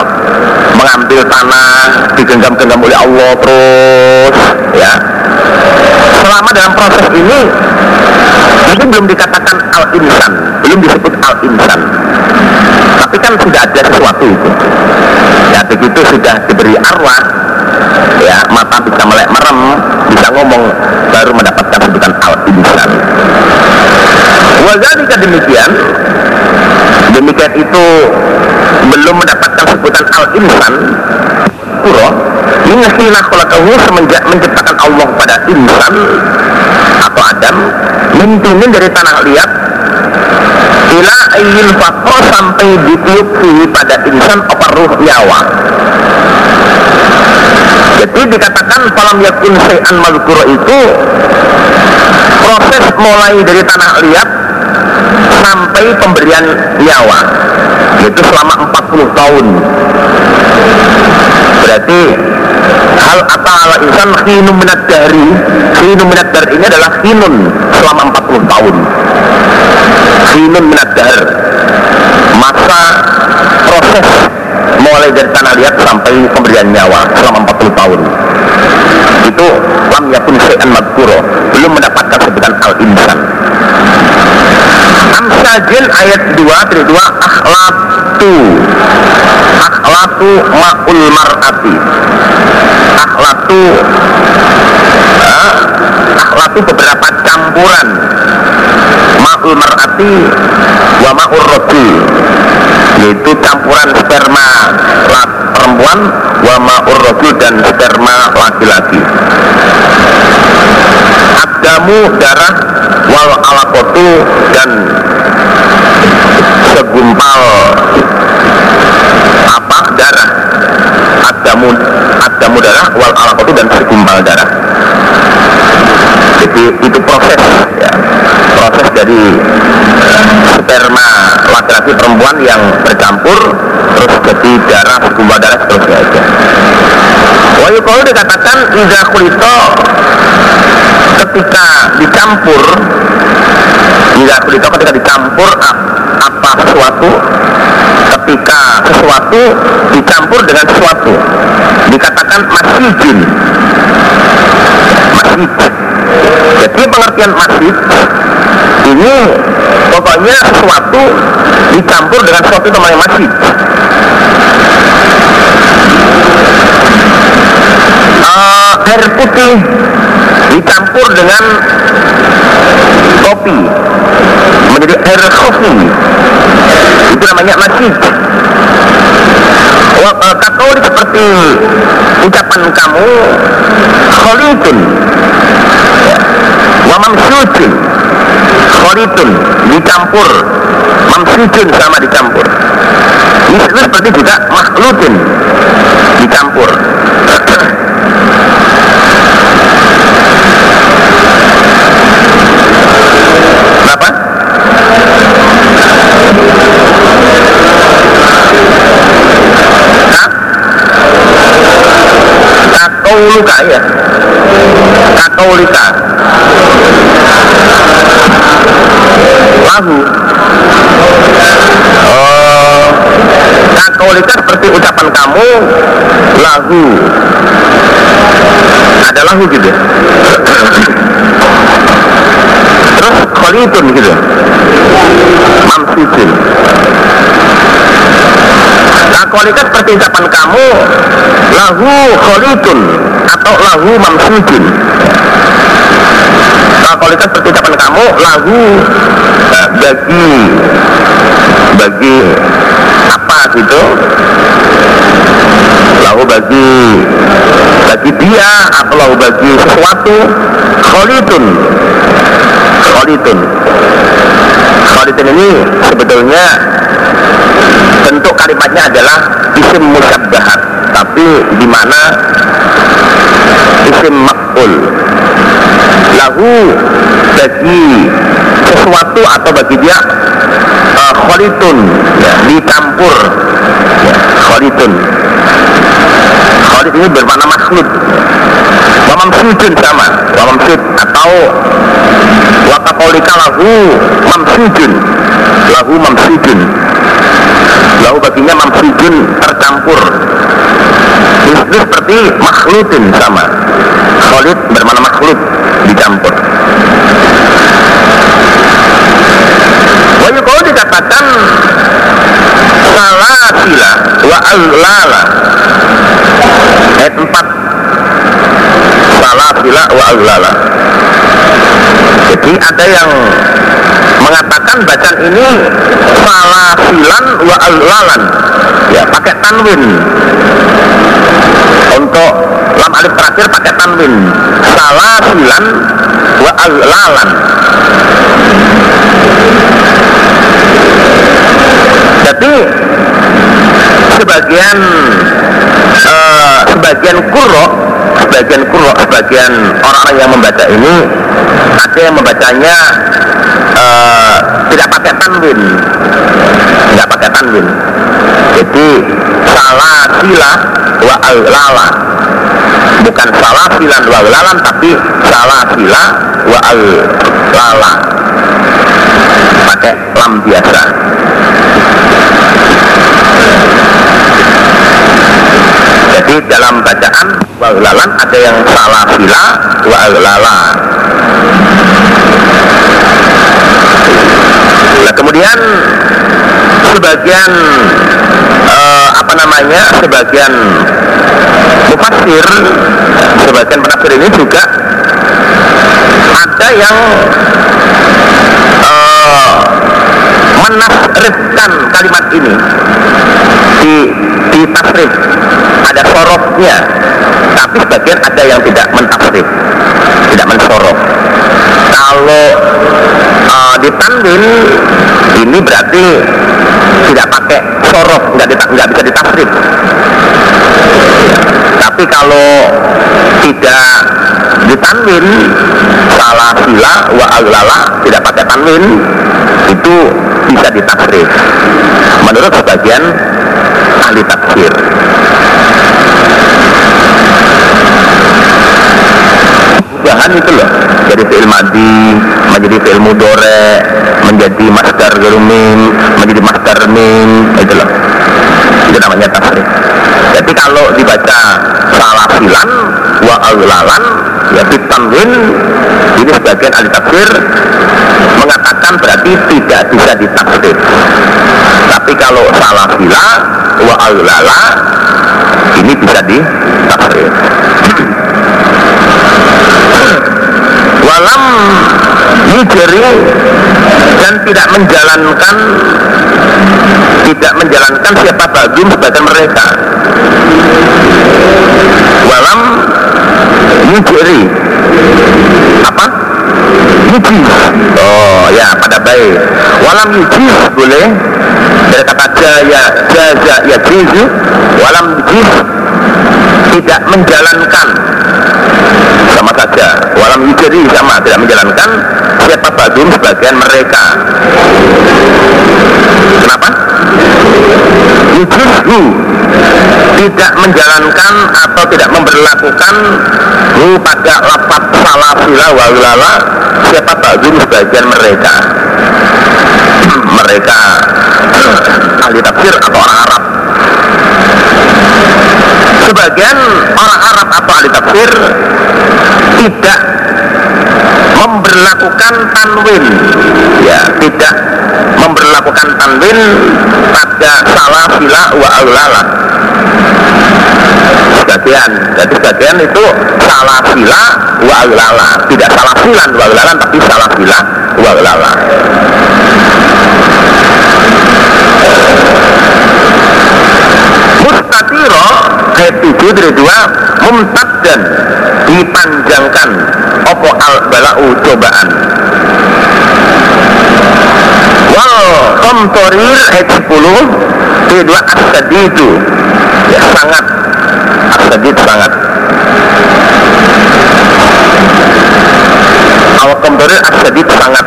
mengambil tanah digenggam-genggam oleh Allah terus ya. Selama dalam proses ini itu belum dikatakan al-insan belum disebut al-insan tapi kan sudah ada sesuatu itu. Ya begitu sudah diberi arwah ya mata bisa melek merem bisa ngomong baru mendapatkan sebutan al-insan wazalika demikian. Demikian itu belum mendapatkan sebutan al-insan pura. Ini hina khalaqahu semenjak menciptakan Allah pada insan atau Adam. Mimpimin dari tanah liat ila ayil fakro sampai ditiup pada insan apa ruh nyawa? Jadi dikatakan falam yakun sayan mazkuro itu proses mulai dari tanah liat sampai pemberian nyawa. Itu selama 40 tahun. Berarti hal ala insan hinum minat dari hinum minat dari ini adalah hinun selama 40 tahun. Hinun minat dar. Masa proses mulai dari tanah liat sampai pemberian nyawa selama 40 tahun. Itu lam yakun syai'an madkuro. Belum mendapatkan sebutan al-insan amsa Sajin ayat 2 dari 2 akhlatu akhlatu ma'ul mar'ati. Akhlatu eh, akhlatu beberapa campuran ma'ul mar'ati wa ma'ul rojul yaitu campuran sperma perempuan wa ma'ul rojul dan sperma laki-laki. Adamu darah wal alakotu dan segumpal. Apa? Darah. Adamu adamu darah wal alakotu dan segumpal darah jadi itu proses ya. Proses dari sperma laki-laki perempuan yang bercampur terus jadi darah segumpal darah seterusnya aja. Wahyu kalau dikatakan Iza kulito ketika dicampur Iza kulito ketika dicampur apa sesuatu ketika sesuatu dicampur dengan sesuatu dikatakan masjidin jadi pengertian masjid ini pokoknya sesuatu dicampur dengan sesuatu namanya masjid uh, air putih dicampur dengan kopi menjadi air kopi itu namanya masjid kakao seperti ucapan kamu kholitun wa mamsujun kholitun dicampur. Mamsujun sama dicampur. Ini seperti juga makhlutin dicampur Kakaulika ya. Kakaulika Lahu Oh Kakaulika seperti ucapan kamu Lahu. Ada lahu gitu ya? Terus kholitun gitu Mamsujin Nah kualitas seperti ucapan kamu Lahu kholitun Atau lahu mamsujin Nah kualitas seperti kamu Lahu nah, Bagi Bagi Apa gitu? Lahu bagi Bagi dia Atau lahu bagi sesuatu? Kholitun Kholitun Kholitun ini sebetulnya bentuk kalimatnya adalah isim musabbahat tapi di mana isim makul lahu bagi sesuatu atau bagi dia uh, kholitun ya, dicampur. Ya, kholitun. Kholit ini bermakna makhluk. Wamam sujun sama. Wamam sud atau wakakolika lahu mamsujun lahu mamsujun lahu baginya mamsujun tercampur itu seperti makhlutin sama kholid bermakna makhluk dicampur. Wahyu kalau dikatakan salah sila wa al-lala. Ayat 4 salah sila wa al-lala. Jadi ada yang mengatakan bacaan ini salah silan wa al-lalan. Ya pakai tanwin. Untuk lam alif terakhir pakai tanwin. Salah silan wa al-lalan. Jadi sebagian uh, sebagian kuro sebagian kuro sebagian orang-orang yang membaca ini ada yang membacanya uh, tidak pakai tanwin. Tidak pakai tanwin. Jadi salah sila wa al-lala. Bukan salah silan wa al-lalan tapi salah sila wa al-lala. Pakai lam biasa jadi dalam bacaan wa al-lalan ada yang salah sila wa al-lala Nah kemudian sebagian uh, apa namanya sebagian mufassir sebagian penafsir ini juga ada yang uh, menafsirkan kalimat ini di di tasrif. Ada sorofnya. Tapi sebagian ada yang tidak mentafsir tidak mensorof. Kalau uh, ini berarti tidak pakai sorof. Nggak, nggak bisa ditafsir tapi kalau tidak ditanwin salah sila wa aglala tidak pakai tanwin itu bisa ditafsir menurut sebagian ahli tafsir. Bahan itu loh dari fi'il madi menjadi fi'il mudore menjadi master gerumim menjadi master mim itu loh itu namanya tafsir jadi kalau dibaca salah silan wa aulalan ya fitanwin ini sebagian ahli tafsir mengatakan berarti tidak bisa ditafsir. Tapi kalau salah sila wa aulala ini bisa ditafsir. Walam yujri dan tidak menjalankan tidak menjalankan siapa bagum sebagian mereka. Walam yujri apa? Yujiz oh ya pada baik. Walam yujiz boleh. Dari kata jaya jaza ya jizu walam yujiz tidak menjalankan. Sama saja. Walam yujri sama tidak menjalankan. Siapa badun? Sebagian mereka. Kenapa? Yujrihu tidak menjalankan atau tidak memperlakukan hu pada lapat salah sila walala siapa badun? Sebagian mereka. Mereka. Ahli tafsir atau orang Arab. Sebagian orang Arab atau ahli tafsir tidak memberlakukan tanwin. Ya tidak memberlakukan tanwin pada salah sila wa aulala sebagian jadi sebagian itu salah sila wa aulala tidak salah silan wa aulala tapi salah sila wa aulala mustatiro ayat 7 dari 2 mumtad dan dipanjangkan. Opo al balau cobaan? Wal komtorir ayat 10 dari 2 asadi itu ya sangat. Asadid sangat. Al komtorir asadid sangat.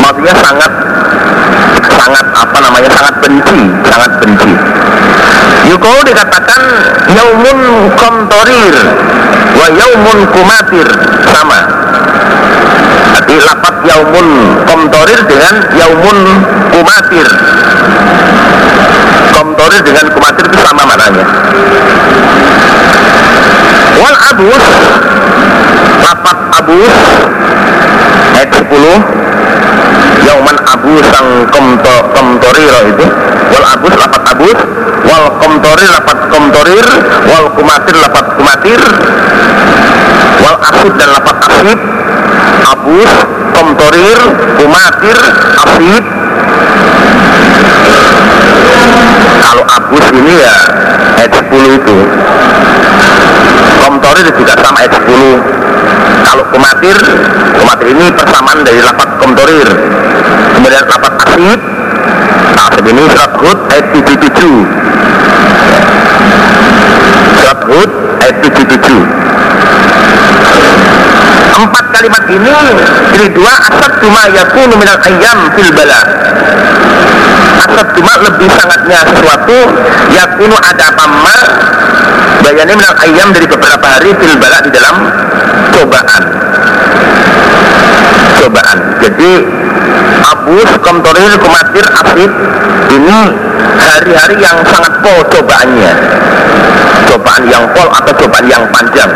Maksudnya sangat sangat apa namanya? Sangat benci sangat benci Yukau dikatakan yaumun komtorir wa yaumun kumatir. Sama. Jadi lapat yaumun komtorir dengan yaumun kumatir. Komtorir dengan kumatir itu sama maknanya. Wal abus Lapat abus Ayat 10 yauman abu sang komto, komtoriro itu. Wal abus lapat abus wal komtorir lapat komtorir. Wal kumatir lapat kumatir. Wal asid dan lapat asid. Abus komtorir kumatir asid. Kalau abus ini ya ayat 10 itu. Komtorir juga sama ayat 10 kalau kumatir kumatir ini persamaan dari lapat komtorir. Kemudian lapat asid nah ini surat Hud ayat 77 surat Hud ayat 77 empat kalimat ini jadi dua asad cuma yakunu minal ayam fil bala. Asad cuma lebih sangatnya sesuatu yakunu ada pama bayannya minal ayam dari beberapa hari fil bala di dalam cobaan. Cobaan. Jadi abus, komtorir, kumatir, asid ini hari-hari yang sangat pol cobaannya. Cobaan yang pol atau cobaan yang panjang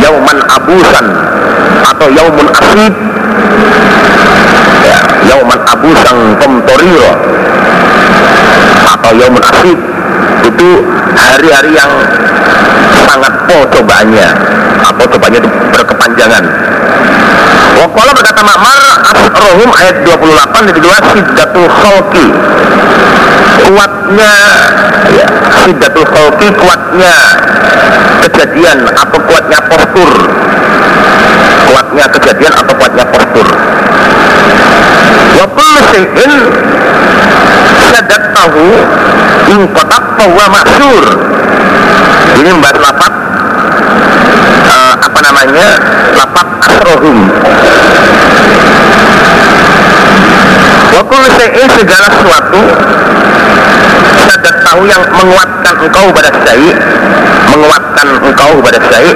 yauman abusan atau yaumun asid. Yauman abusan komtoriro atau yauman asib itu hari-hari yang sangat po cobaannya atau cobaannya itu berkepanjangan Wakola berkata Makmar Asrohum ayat 28 di kedua Siddatul Khalki kuatnya ya, Siddatul Khalki kuatnya kejadian atau kuatnya postur. Kuatnya kejadian atau kuatnya postur. Wakul syai'in Sadat tahu Ingkotak bahwa maksur Ini membahas lapat Apa namanya Lapat asrohum Wakul syai'in segala sesuatu Sadat tahu yang menguatkan engkau pada syai' Menguatkan engkau pada syai'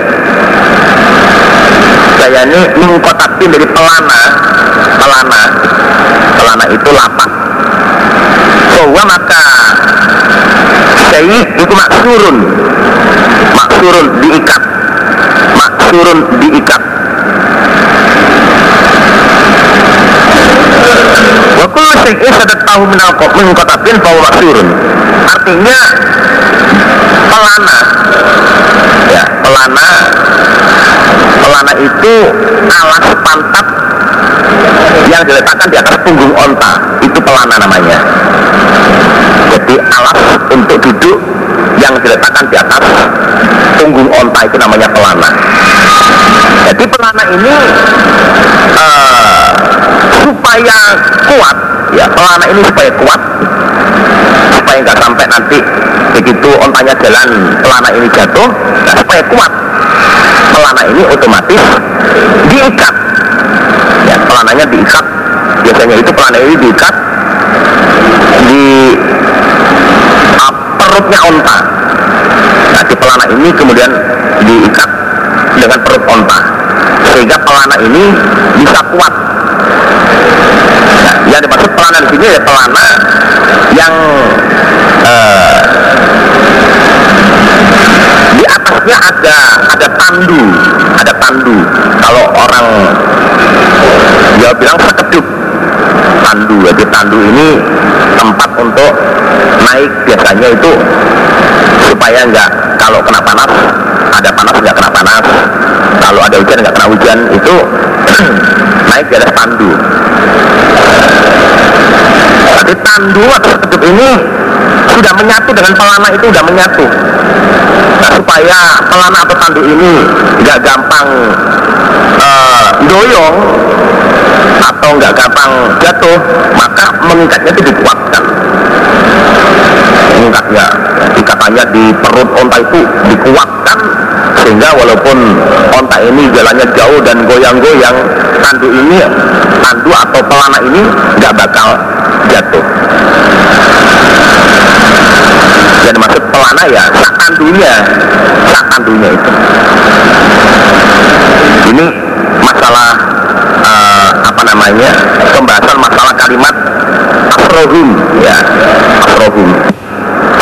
Saya ini mengkotakin dari pelana Pelana. Pelana itu lapak. Bahwa maka syai' itu maksurun. Maksurun diikat maksurun diikat. Wakul syai'in sadat tahu minal mengkotabin bahwa maksurun artinya pelana. Ya pelana. Pelana itu alas pantat yang diletakkan di atas punggung onta. Itu pelana namanya. Jadi alas untuk duduk yang diletakkan di atas punggung onta itu namanya pelana. Jadi pelana ini uh, supaya kuat ya pelana ini supaya kuat supaya nggak sampai nanti begitu ontanya jalan pelana ini jatuh nah supaya kuat pelana ini otomatis diikat. Ya pelananya diikat. Biasanya itu pelana ini diikat di uh, perutnya onta. Nah di pelana ini kemudian diikat dengan perut onta. Sehingga pelana ini bisa kuat. Nah, yang dimaksud pelana di sini ya pelana yang uh, di atasnya ada ada tandu ada tandu. Kalau orang dia bilang sekedup tandu. Jadi tandu ini tempat untuk naik biasanya itu supaya enggak kalau kena panas ada panas enggak kena panas. Kalau ada hujan enggak kena hujan itu naik di atas tandu. Jadi tandu atau sekedup ini sudah menyatu dengan pelana itu sudah menyatu. Nah, supaya pelana atau tandu ini nggak gampang uh, doyong atau nggak gampang jatuh maka mengikatnya itu dikuatkan. Mengikatnya ikatannya di perut onta itu dikuatkan sehingga walaupun onta ini jalannya jauh dan goyang-goyang tandu ini tandu atau pelana ini nggak bakal jatuh dan maksud pelana ya sak tandunya. Sak tandunya itu. Ini masalah uh, apa namanya pembahasan masalah kalimat asrohum ya. Asrohum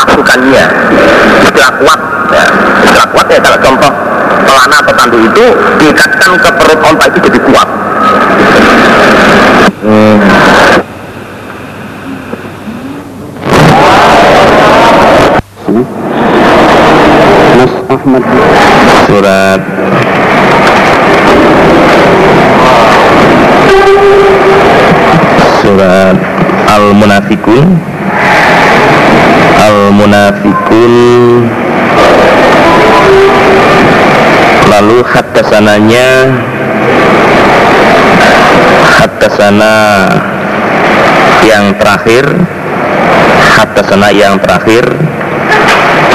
pasukannya. Istilah kuat ya. Istilah kuat ya kalau contoh pelana atau tandu itu diikatkan ke perut onta itu jadi kuat Ahmad. Surat. Surat Al-Munafikun. Al-Munafikun. Lalu hatasananya hatasana yang terakhir. Hatasana yang terakhir.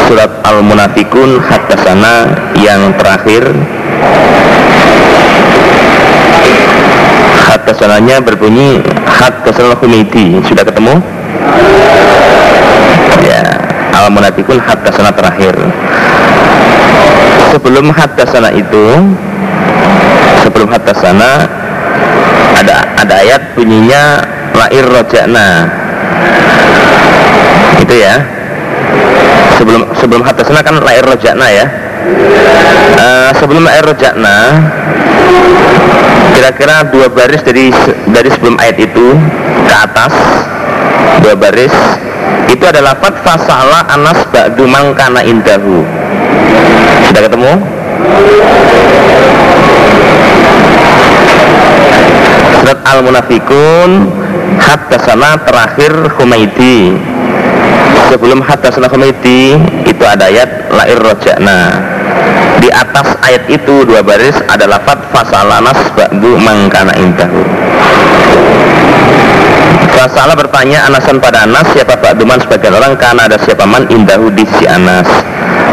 Surat Al-Munafikun hatasana yang terakhir. Hatasananya berbunyi hatasana Humaidi sudah ketemu? ya Al-Munafikun hatasana terakhir. Sebelum hatasana itu sebelum hatasana ada ada ayat bunyinya lair rojakna itu ya sebelum sebelum hatasana kan lair rojakna ya. Uh, sebelum air rojakna kira-kira dua baris dari dari sebelum ayat itu ke atas dua baris itu adalah lafaz fasala anas ba'du kana indahu. Sudah ketemu? Surat al-munafikun sana terakhir Humaidi sebelum sana Humaidi itu ada ayat lair rojakna di atas ayat itu dua baris ada lafat fasalanas ba'du mangkana indahu. Fasalah bertanya Anasan pada Anas siapa Pak Duman sebagian orang karena ada siapa man? Indahu di si Anas.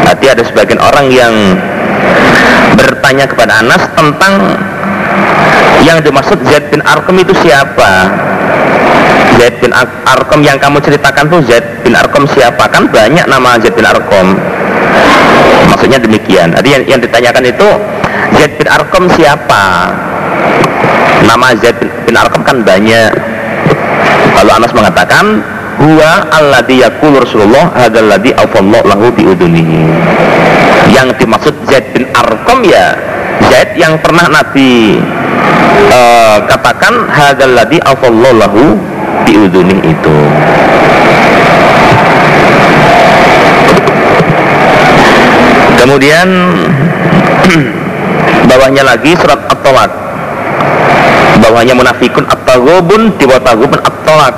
Berarti ada sebagian orang yang bertanya kepada Anas tentang yang dimaksud Zaid bin Arqam itu siapa Zaid bin Arqam yang kamu ceritakan tuh Zaid bin Arqam siapa? Kan banyak nama Zaid bin Arqam. Maksudnya demikian. Jadi yang, yang ditanyakan itu Zaid bin Arqam siapa? Nama Zaid bin Arqam kan banyak. Lalu Anas mengatakan huwa alladhi yakul Rasulullah hadalladhi awfallahu lahu biudunihi yang dimaksud Zaid bin Arqam ya Zaid yang pernah Nabi uh, katakan hadalladhi awfallahu lahu biudunihi itu Kemudian bawahnya lagi surat At-Talaq. Bawahnya munafikun at-taghubun di At-Talaq.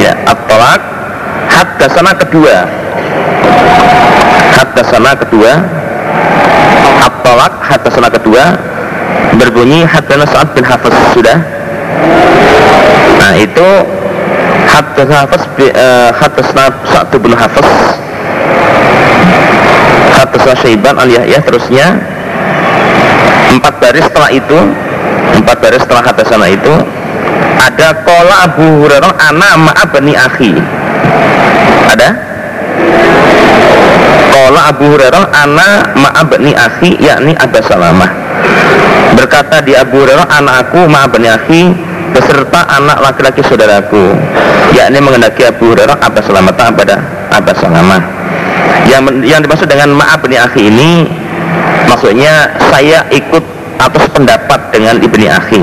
Ya, At-Talaq sana kedua. sana kedua. At-Talaq sana kedua berbunyi hadana Sa'ad bin Hafiz sudah. Nah, itu Hatta Hafiz Hatta Sa'd bin Hafiz Hatta Syaiban al Yahya terusnya. Empat baris setelah itu empat baris setelah Hatta sana itu ada kola Abu Hurairah anak maaf bani akhi. Ada? Kola Abu Hurairah anak maaf bani akhi yakni Abu Salamah berkata di Abu Hurairah anak aku maaf bani akhi beserta anak laki-laki saudaraku. Yakni mengendaki Abu Hurairah atas selamatan pada atas selama yang yang dimaksud dengan maaf ini akhi ini maksudnya saya ikut atas pendapat dengan ibni akhi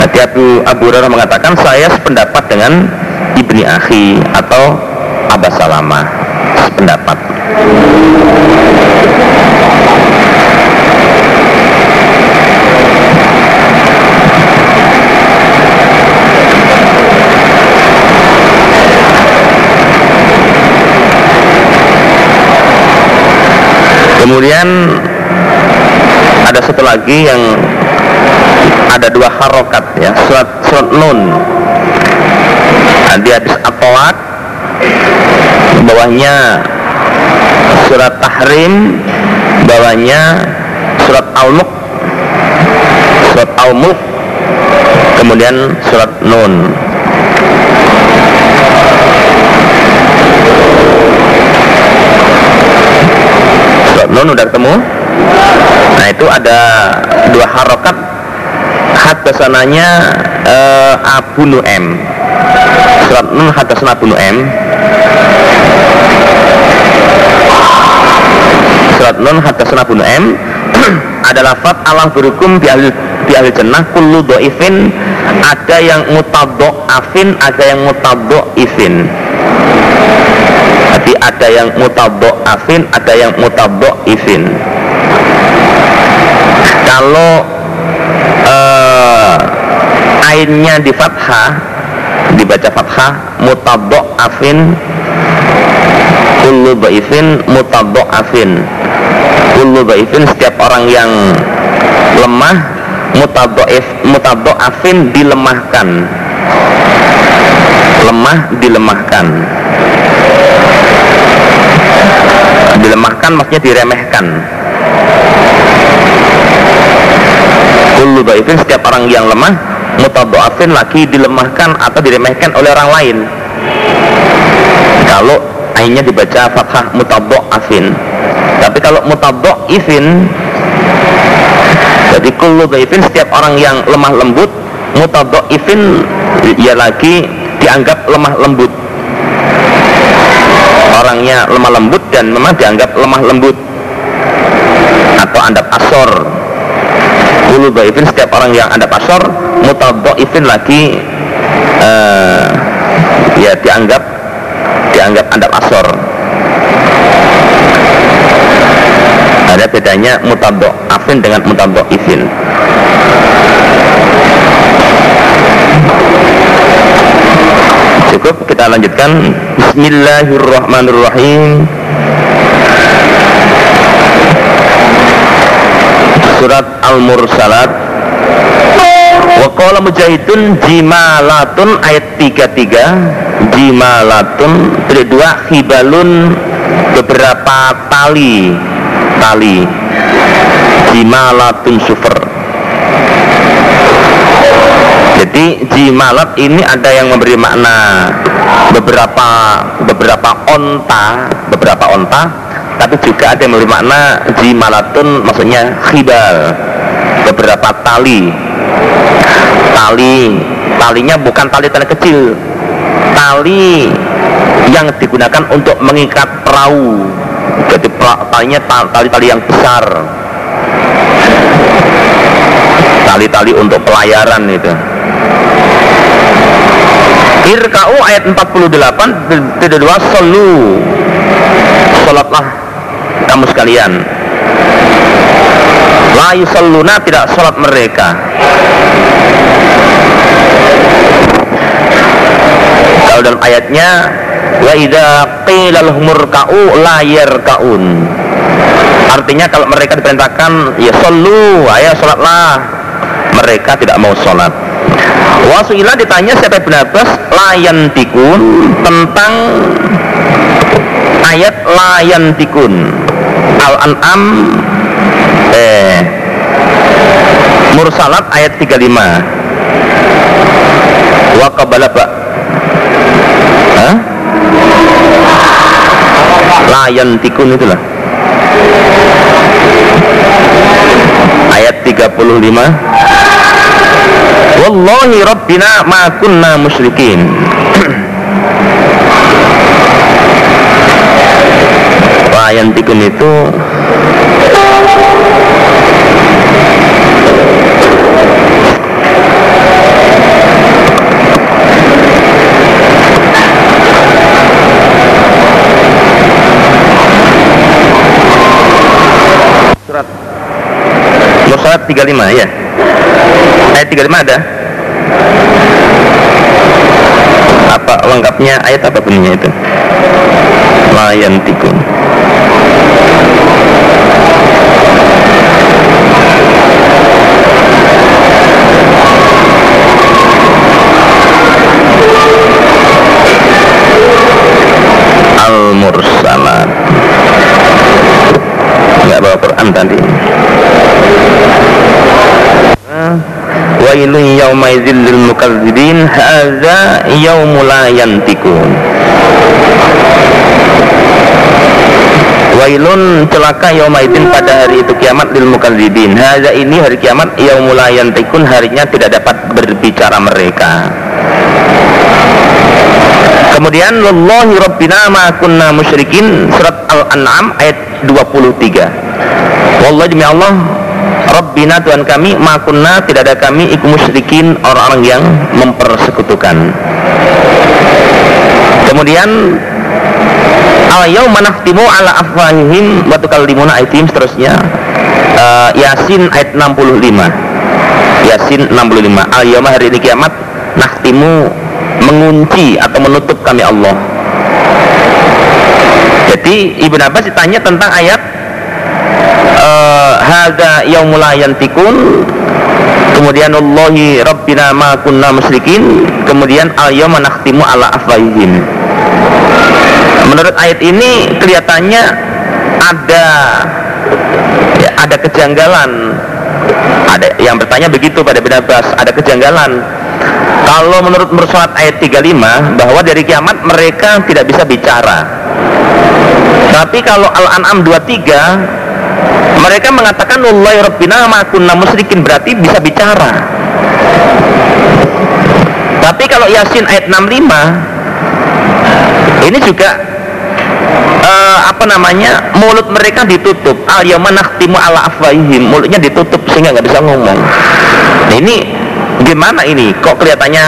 Jadi Abu, Abu Hurairah mengatakan saya sependapat dengan ibni akhi atau Abbas Salamah. Sependapat kemudian ada satu lagi yang ada dua harokat ya. Surat surat nun. Nah, di hadis atolak bawahnya surat tahrim bawahnya surat al-mulk surat al-mulk kemudian surat nun nun udah ketemu. Nah itu ada dua harokat. Hadasananya uh, Abu Nu'em surat nun hadasana Abu Nu'em surat nun hadasana Abu Nu'em ada lafad Allah berhukum di ahli, di ahli jannah kullu do'ifin. Ada yang mutadok afin ada yang mutadok ifin jadi ada yang mutabok afin, ada yang mutabok ifin. Kalau uh, ainnya di fathah, dibaca fathah, mutabok afin, kullu baifin, mutabok afin. Kullu baifin setiap orang yang lemah, mutabok afin dilemahkan. Lemah dilemahkan dilemahkan maksudnya diremehkan. Kullu setiap orang yang lemah mutadoafin lagi dilemahkan atau diremehkan oleh orang lain. Kalau ainnya dibaca fathah mutadoafin tapi kalau mutadoifin jadi kullu setiap orang yang lemah lembut mutadoifin ya lagi dianggap lemah lembut orangnya lemah lembut dan memang dianggap lemah lembut. Atau andap asor. Ulu dhaifin setiap orang yang andap asor ifin lagi uh, ya dianggap dianggap andap asor. Ada bedanya afin dengan ifin cukup kita lanjutkan. Bismillahirrahmanirrahim. Surat Al-Mursalat. Waqala mujahidun jimalatun ayat 33 Jimalatun kedua hibalun beberapa tali. Tali. Jimalatun super jadi jimalat ini ada yang memberi makna beberapa beberapa onta, beberapa onta, tapi juga ada yang memberi makna jimalatun maksudnya khibal, beberapa tali. Tali, talinya bukan tali tali kecil, tali yang digunakan untuk mengikat perahu. Jadi talinya tali-tali yang besar. Tali-tali untuk pelayaran itu. Irka'u ayat 48 tidak dua solu Sholatlah kamu sekalian. La yusalluna tidak sholat mereka. Kalau dalam ayatnya Wa idha qila lahumurka'u la yarka'un. Artinya kalau mereka diperintahkan Ya solu, ayo sholatlah Mereka tidak mau sholat Wasuila ditanya siapa Ibn Abbas? Layan tikun tentang ayat layan tikun. Al-An'am eh Mursalat ayat 35 Wa qabala ba Hah? Layan tikun itulah. Ayat 35 Wallahi Rabbina ma kunna musyrikin. Wayantikun itu. Surat. Surat 35 ya ayat 35 ada? Apa lengkapnya ayat apa bunyinya itu? Layan tikun al-mursalat. Nggak bawa Quran tadi wailun yaumaizil lil mukadzibin hadza yaumul la yantikun Wailun celaka yaumaidin pada hari itu kiamat lil mukadzibin. Hadza ini hari kiamat yaumul la yantikun harinya tidak dapat berbicara mereka. Kemudian wallahi rabbina ma kunna musyrikin surat Al-An'am ayat 23. Wallahi demi Allah Rabbina Tuhan kami makunna tidak ada kami iku musyrikin orang-orang yang mempersekutukan. Kemudian al yauma naftimu ala afwahihim wa tukallimuna aydihim seterusnya. Uh, Yasin ayat 65 Yasin 65 al yauma hari ini kiamat naftimu mengunci atau menutup kami Allah. Jadi Ibn Abbas ditanya tentang ayat hadza yaumul yantikun kemudian Allahi rabbina ma kunna musyrikin. Kemudian al yauma nakhtimu ala afwahihim. Menurut ayat ini kelihatannya ada ya, ada kejanggalan. Ada yang bertanya begitu pada Ibn Abbas ada kejanggalan. Kalau menurut Mursalat ayat 35 bahwa dari kiamat mereka tidak bisa bicara. Tapi kalau Al-An'am 23 mereka mengatakan Allah Rabbina ma kunna musyrikin berarti bisa bicara. Tapi kalau Yasin ayat 65 ini juga eh, apa namanya mulut mereka ditutup. Al nakhtimu ala mulutnya ditutup sehingga nggak bisa ngomong. Nah, ini gimana ini? Kok kelihatannya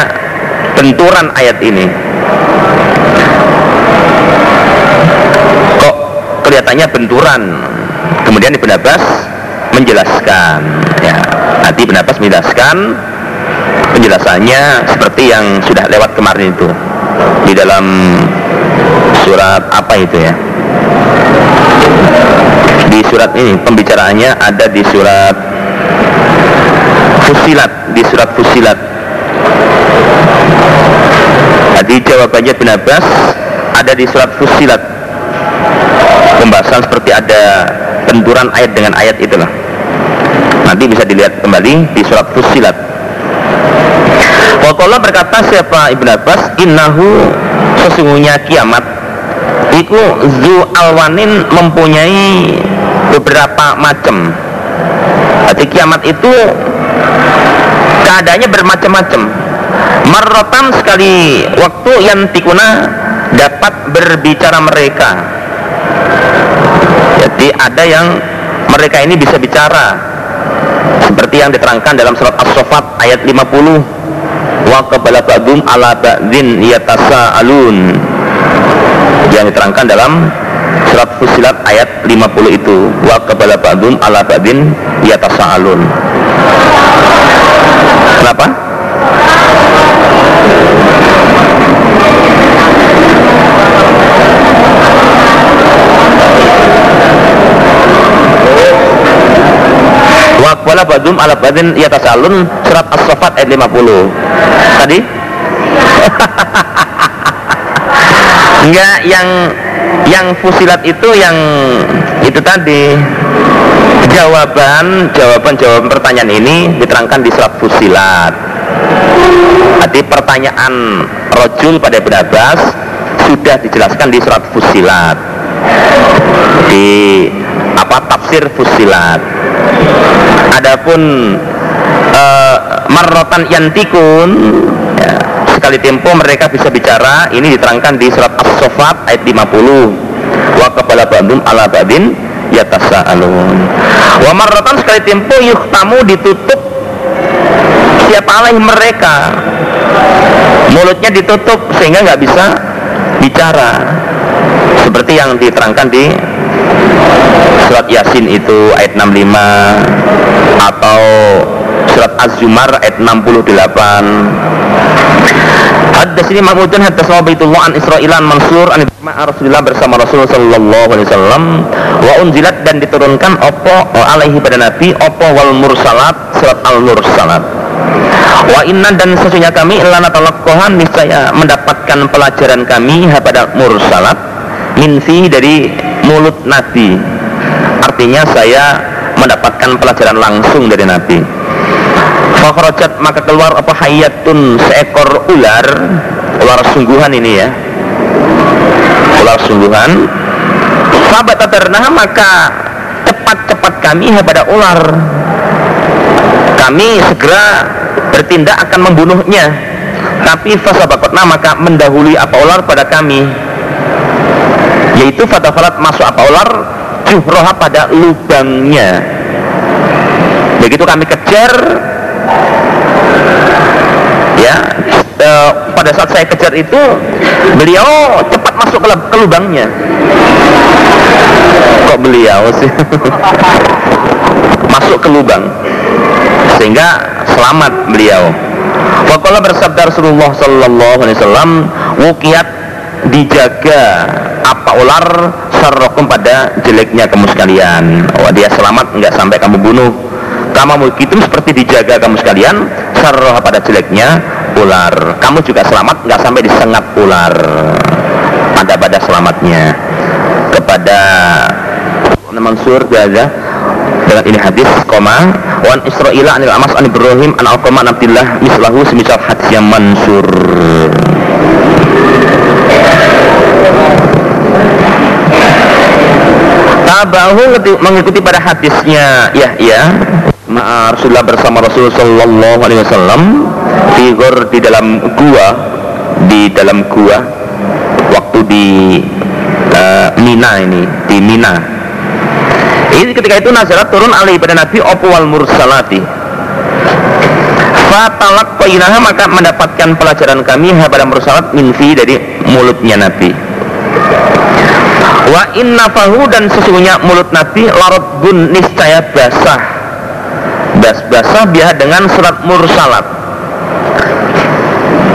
benturan ayat ini? Kok kelihatannya benturan kemudian Ibn Abbas menjelaskan ya. Nanti Ibn Abbas menjelaskan penjelasannya seperti yang sudah lewat kemarin itu di dalam surat apa itu ya. Di surat ini pembicaraannya ada di surat Fusilat di surat Fusilat Tadi jawabannya bin Abbas ada di surat Fusilat pembahasan seperti ada benturan ayat dengan ayat itulah. Nanti bisa dilihat kembali di surat Fusilat Wakola berkata siapa Ibn Abbas? Innahu sesungguhnya kiamat. Iku zu alwanin mempunyai beberapa macam. Jadi kiamat itu keadaannya bermacam-macam. Marrotan sekali waktu yang tikuna dapat berbicara mereka Jadi ada yang mereka ini bisa bicara. Seperti yang diterangkan dalam surat As-Sofat ayat 50 wa qabala ba'dum ala ba'din yatasaalun yang diterangkan dalam surat Fusilat ayat 50 itu. Wa qabala ba'dum ala ba'din yatasaalun kenapa? Waqbala badum ala badin yatasalun surat as-sofat ayat 50 tadi? Enggak yang yang fusilat itu yang itu tadi. Jawaban jawaban jawaban pertanyaan ini diterangkan di surat fusilat. Tadi pertanyaan rojul pada Ibn Abbas sudah dijelaskan di surat fusilat. Di tafsir fusilat. Adapun uh, marrotan yantikun ya, sekali tempo mereka bisa bicara ini diterangkan di surat as-sofat ayat 50 wa kepala bandum ala babin yatasa'alun. Wa marrotan sekali tempo yuhtamu ditutup siapa alaih mereka. Mulutnya ditutup sehingga nggak bisa bicara. Seperti yang diterangkan di surat Yasin itu ayat 65 atau surat Az-Zumar ayat 68 Hadis ini Mahmudun hadis Baitullah an Israilan Mansur an Rasulullah bersama Rasulullah sallallahu alaihi wasallam. Wa unzilat dan diturunkan opo alaihi pada Nabi opo wal mursalat surat al-mursalat. Wa inna dan sesungguhnya kami lana talaqohan niscaya mendapatkan pelajaran kami pada mursalat. Minfi dari Nabi. Artinya saya mendapatkan pelajaran langsung dari Nabi. Fakhrajat maka keluar apa? Hayatun seekor ular. Ular sungguhan ini ya. Ular sungguhan. Sahabat ternah maka cepat-cepat kami kepada ular. Kami segera bertindak akan membunuhnya. Tapi fasabakotna maka mendahului apa? Ular pada kami yaitu fatafalat masuk apa? Ular juhroha pada lubangnya. Begitu kami kejar ya e, pada saat saya kejar itu beliau cepat masuk ke, ke lubangnya. Kok beliau sih? Masuk ke lubang sehingga selamat beliau. Fakola bersabda Rasulullah Sallallahu Alaihi Wasallam Wukiat dijaga apa ular sarrokum pada jeleknya kamu sekalian. Oh dia selamat nggak sampai kamu bunuh. Kamu itu seperti dijaga kamu sekalian sarroh pada jeleknya ular. Kamu juga selamat nggak sampai disengat ular. Pada pada selamatnya. Kepada Mansur Gaza dengan ini hadis koma wan Israila anil Amas an Ibrahim an Alqamah an Abdillah mislahu semisal hadis yang mansur tabahu mengikuti pada hadisnya. Ya ya. Ma'a Rasulullah bersama Rasul sallallahu alaihi wasallam figur di dalam gua di dalam gua waktu di uh, Mina ini di Mina. Ini ketika itu nazarat turun alaihi pada Nabi opo wal mursalati. Fatalak koinaha maka mendapatkan pelajaran kami pada mursalat minfi dari mulutnya Nabi Inna fahu dan sesungguhnya mulut Nabi larut gun niscaya basah. Bas basah biar dengan surat mursalat.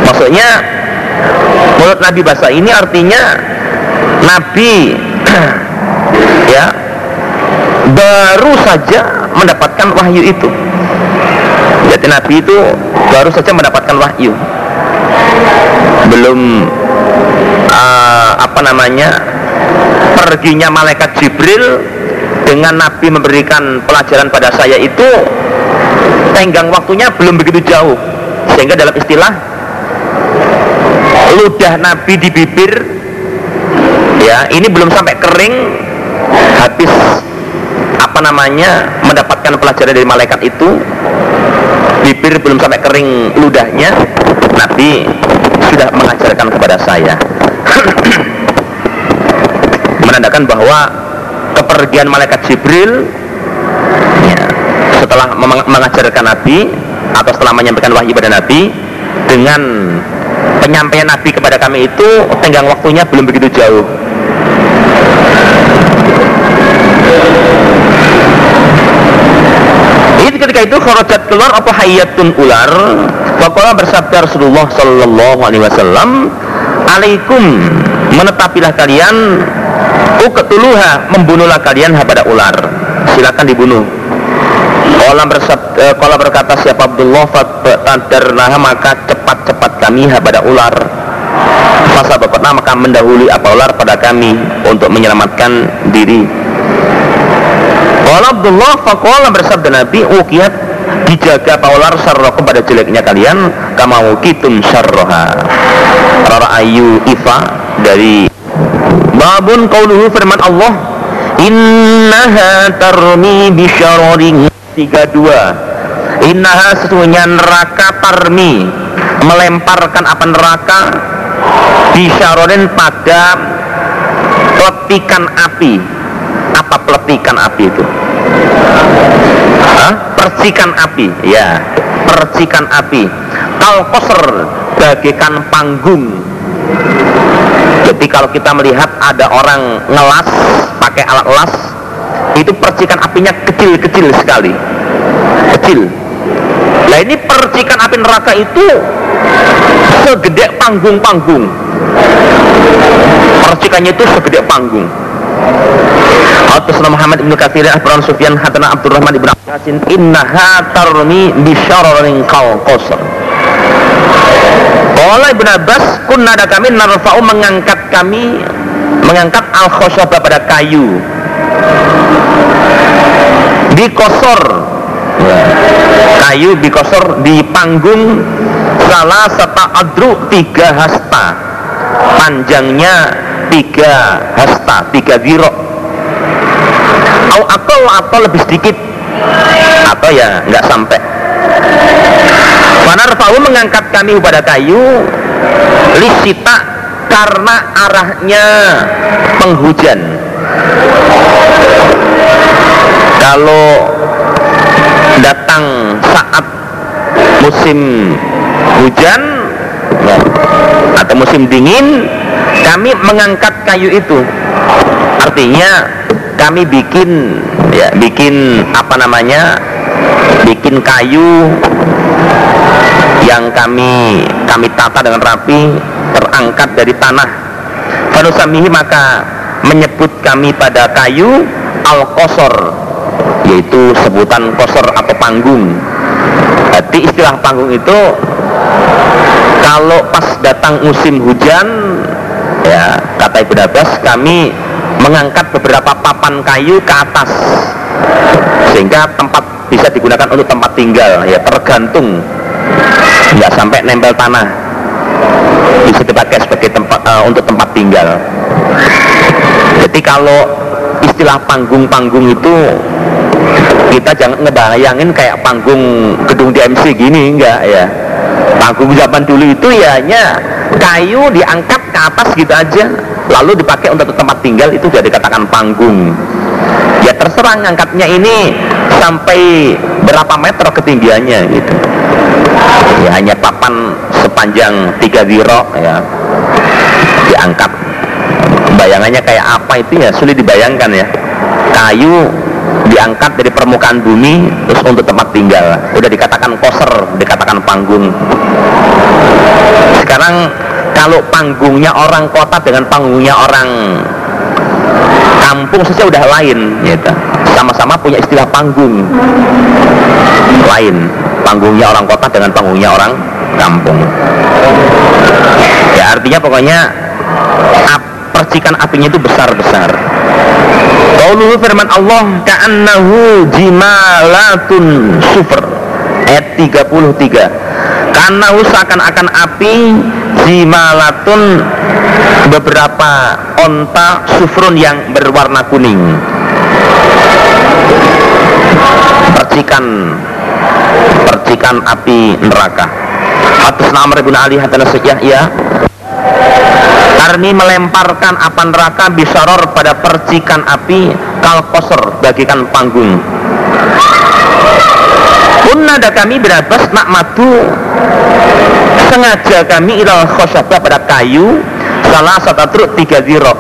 Maksudnya mulut Nabi basah ini artinya Nabi ya baru saja mendapatkan wahyu itu. Jadi Nabi itu baru saja mendapatkan wahyu. Belum uh, apa namanya perginya malaikat Jibril dengan Nabi memberikan pelajaran pada saya itu tenggang waktunya belum begitu jauh. Sehingga dalam istilah ludah Nabi di bibir ya ini belum sampai kering habis apa namanya mendapatkan pelajaran dari malaikat itu bibir belum sampai kering ludahnya Nabi sudah mengajarkan kepada saya menandakan bahwa kepergian malaikat Jibril ya, setelah mengajarkan Nabi atau setelah menyampaikan wahyu pada Nabi dengan penyampaian Nabi kepada kami itu tenggang waktunya belum begitu jauh. Ketika itu kharajat keluar apa hayatun ular? Fakola bersabda Rasulullah Sallallahu Alaihi Wasallam Alaikum menetapilah kalian Uketuluha membunuhlah kalian pada ular. Silakan dibunuh. Kala bersabda, kala berkata siapa Abdullah Tadarnaha maka cepat-cepat kami pada ular. Masa bapakna maka mendahului apa ular pada kami Untuk menyelamatkan diri. Qala Abdullah faqala bersabda Nabi ukiat dijaga paular sarrokum pada jeleknya kalian kama ukitum sarroha Rara ayu ifa dari babun qauluhu firman Allah innaha tarmi bisyararin 32 innaha sesungguhnya neraka tarmi melemparkan apa neraka bisyarorin pada letikan api. Apa peletikan api itu? Hah? percikan api. Ya percikan api. Kalkoser bagaikan panggung jadi kalau kita melihat ada orang ngelas pakai alat las itu percikan apinya kecil-kecil sekali. Kecil. Nah ini percikan api neraka itu segede panggung-panggung. Percikannya itu segede panggung. Hadisna Muhammad ibn Katsir Akhbaran Sufyan Hadana Abdurrahman ibn Abbasin Innaha tarmi bisyararin qasr Qala Ibn Abbas kunna ada kami narfa'u mengangkat kami mengangkat al khosyabah pada kayu. Di kosor kayu di kosor di panggung salah satu adru tiga hasta. Panjangnya tiga hasta tiga zirok. Atau atau atau lebih sedikit atau ya nggak sampai. Wanarfahu mengangkat kami pada kayu lisita karena arahnya penghujan. Kalau datang saat musim hujan atau musim dingin kami mengangkat kayu itu. Artinya kami bikin ya bikin apa namanya bikin kayu yang kami kami tata dengan rapi terangkat dari tanah. Fanusamihi maka menyebut kami pada kayu al kosor yaitu sebutan kosor atau panggung. Jadi istilah panggung itu kalau pas datang musim hujan ya kata Ibu Abbas kami mengangkat beberapa papan kayu ke atas sehingga tempat bisa digunakan untuk tempat tinggal ya tergantung. Nggak sampai nempel tanah. Bisa dipakai sebagai tempat uh, untuk tempat tinggal. Jadi kalau istilah panggung-panggung itu kita jangan ngebayangin kayak panggung gedung DMC gini enggak ya. Panggung zaman dulu itu ya hanya kayu diangkat ke atas gitu aja lalu dipakai untuk tempat tinggal itu sudah dikatakan panggung. Ya terserah ngangkatnya ini sampai berapa meter ketinggiannya gitu. Ya hanya papan sepanjang tiga diro ya diangkat. Bayangannya kayak apa itu ya sulit dibayangkan ya. Kayu diangkat dari permukaan bumi terus untuk tempat tinggal. Udah dikatakan koser dikatakan panggung. Sekarang kalau panggungnya orang kota dengan panggungnya orang kampung saja udah lain gitu. Sama-sama punya istilah panggung. Lain. Panggungnya orang kota dengan panggungnya orang kampung. Ya artinya pokoknya ap, percikan apinya itu besar-besar. Qauluhu firman Allah ka'annahu jimalatun sufur. Ayat 33 karena seakan-akan api jimalatun beberapa onta sufrun yang berwarna kuning. Percikan percikan api neraka. Atas nama bin Ali hatta ya Karni melemparkan apa neraka bisaror pada percikan api kalkosor bagikan panggung pun ada kami berabas matu sengaja kami ilal khosyabah pada kayu. Salah satu truk tiga ziro.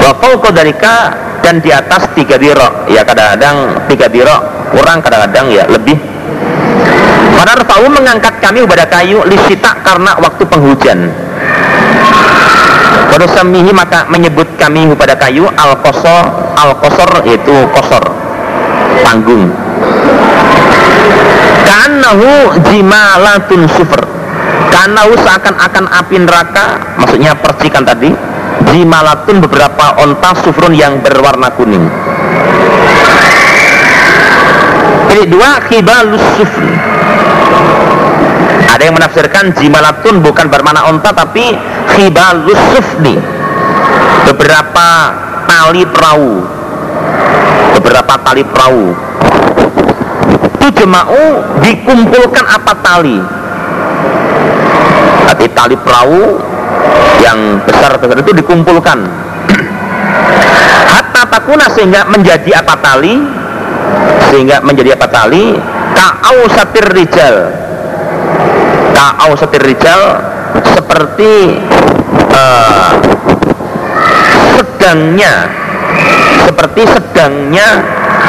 Wafau kodarika dan di atas tiga diro ya kadang-kadang tiga diro kurang kadang-kadang ya lebih. Pada Rafa'u mengangkat kami kepada kayu lisita karena waktu penghujan. Pada samihi maka menyebut kami kepada kayu al kosor al kosor yaitu kosor panggung Kanahu jimalatun sufur. Kanahu seakan-akan api neraka Maksudnya percikan tadi Jimalatun beberapa onta sufrun yang berwarna kuning. Ini dua khibalus sufri Ada yang menafsirkan jimalatun bukan bermana onta Tapi khibalus sufni Beberapa tali perahu. Beberapa tali perahu itu jema'u dikumpulkan apa tali? Tapi tali perahu yang besar itu dikumpulkan. Hatta takuna sehingga menjadi apa tali? Sehingga menjadi apa tali? Ka'au satir rijal. Ka'au satir rijal seperti uh, sedangnya seperti sedangnya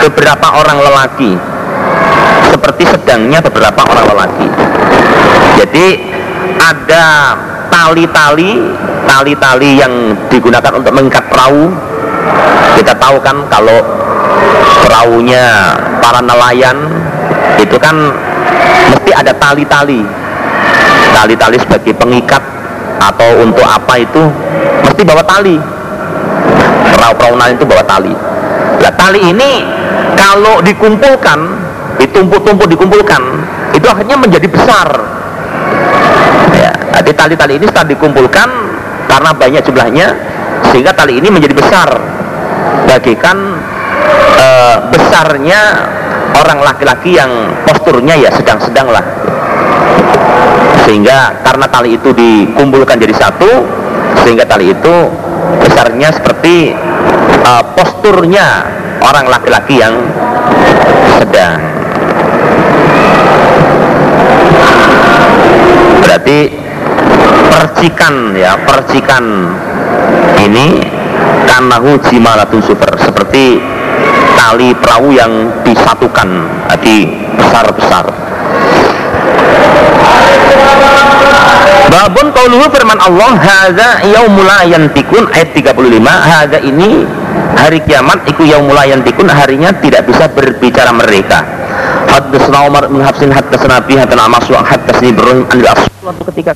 beberapa orang lelaki seperti sedangnya beberapa orang lelaki. Jadi ada tali-tali tali-tali yang digunakan untuk mengikat perahu. Kita tahu kan kalau perahunya para nelayan itu kan mesti ada tali-tali. Tali-tali sebagai pengikat atau untuk apa itu mesti bawa tali. Perahu-perahu nelayan itu bawa tali. Nah tali ini kalau dikumpulkan ditumpuk-tumpuk dikumpulkan. Itu akhirnya menjadi besar. Ya jadi tali-tali ini setelah dikumpulkan karena banyak jumlahnya sehingga tali ini menjadi besar. Bagikan e, besarnya orang laki-laki yang posturnya ya sedang-sedang lah. Sehingga karena tali itu dikumpulkan jadi satu sehingga tali itu besarnya seperti e, posturnya orang laki-laki yang sedang berarti percikan ya percikan ini kanahu jimalatun super seperti tali perahu yang disatukan di besar-besar. Babun qauluhu firman Allah hadza yaumul yantikun ayat 35 hadza ini hari kiamat iku yaumul yantikun harinya tidak bisa berbicara mereka Haddatsana Umar bin Hafsin haddatsana Abi haddatsana Mas'ud haddatsani Ibrahim an ketika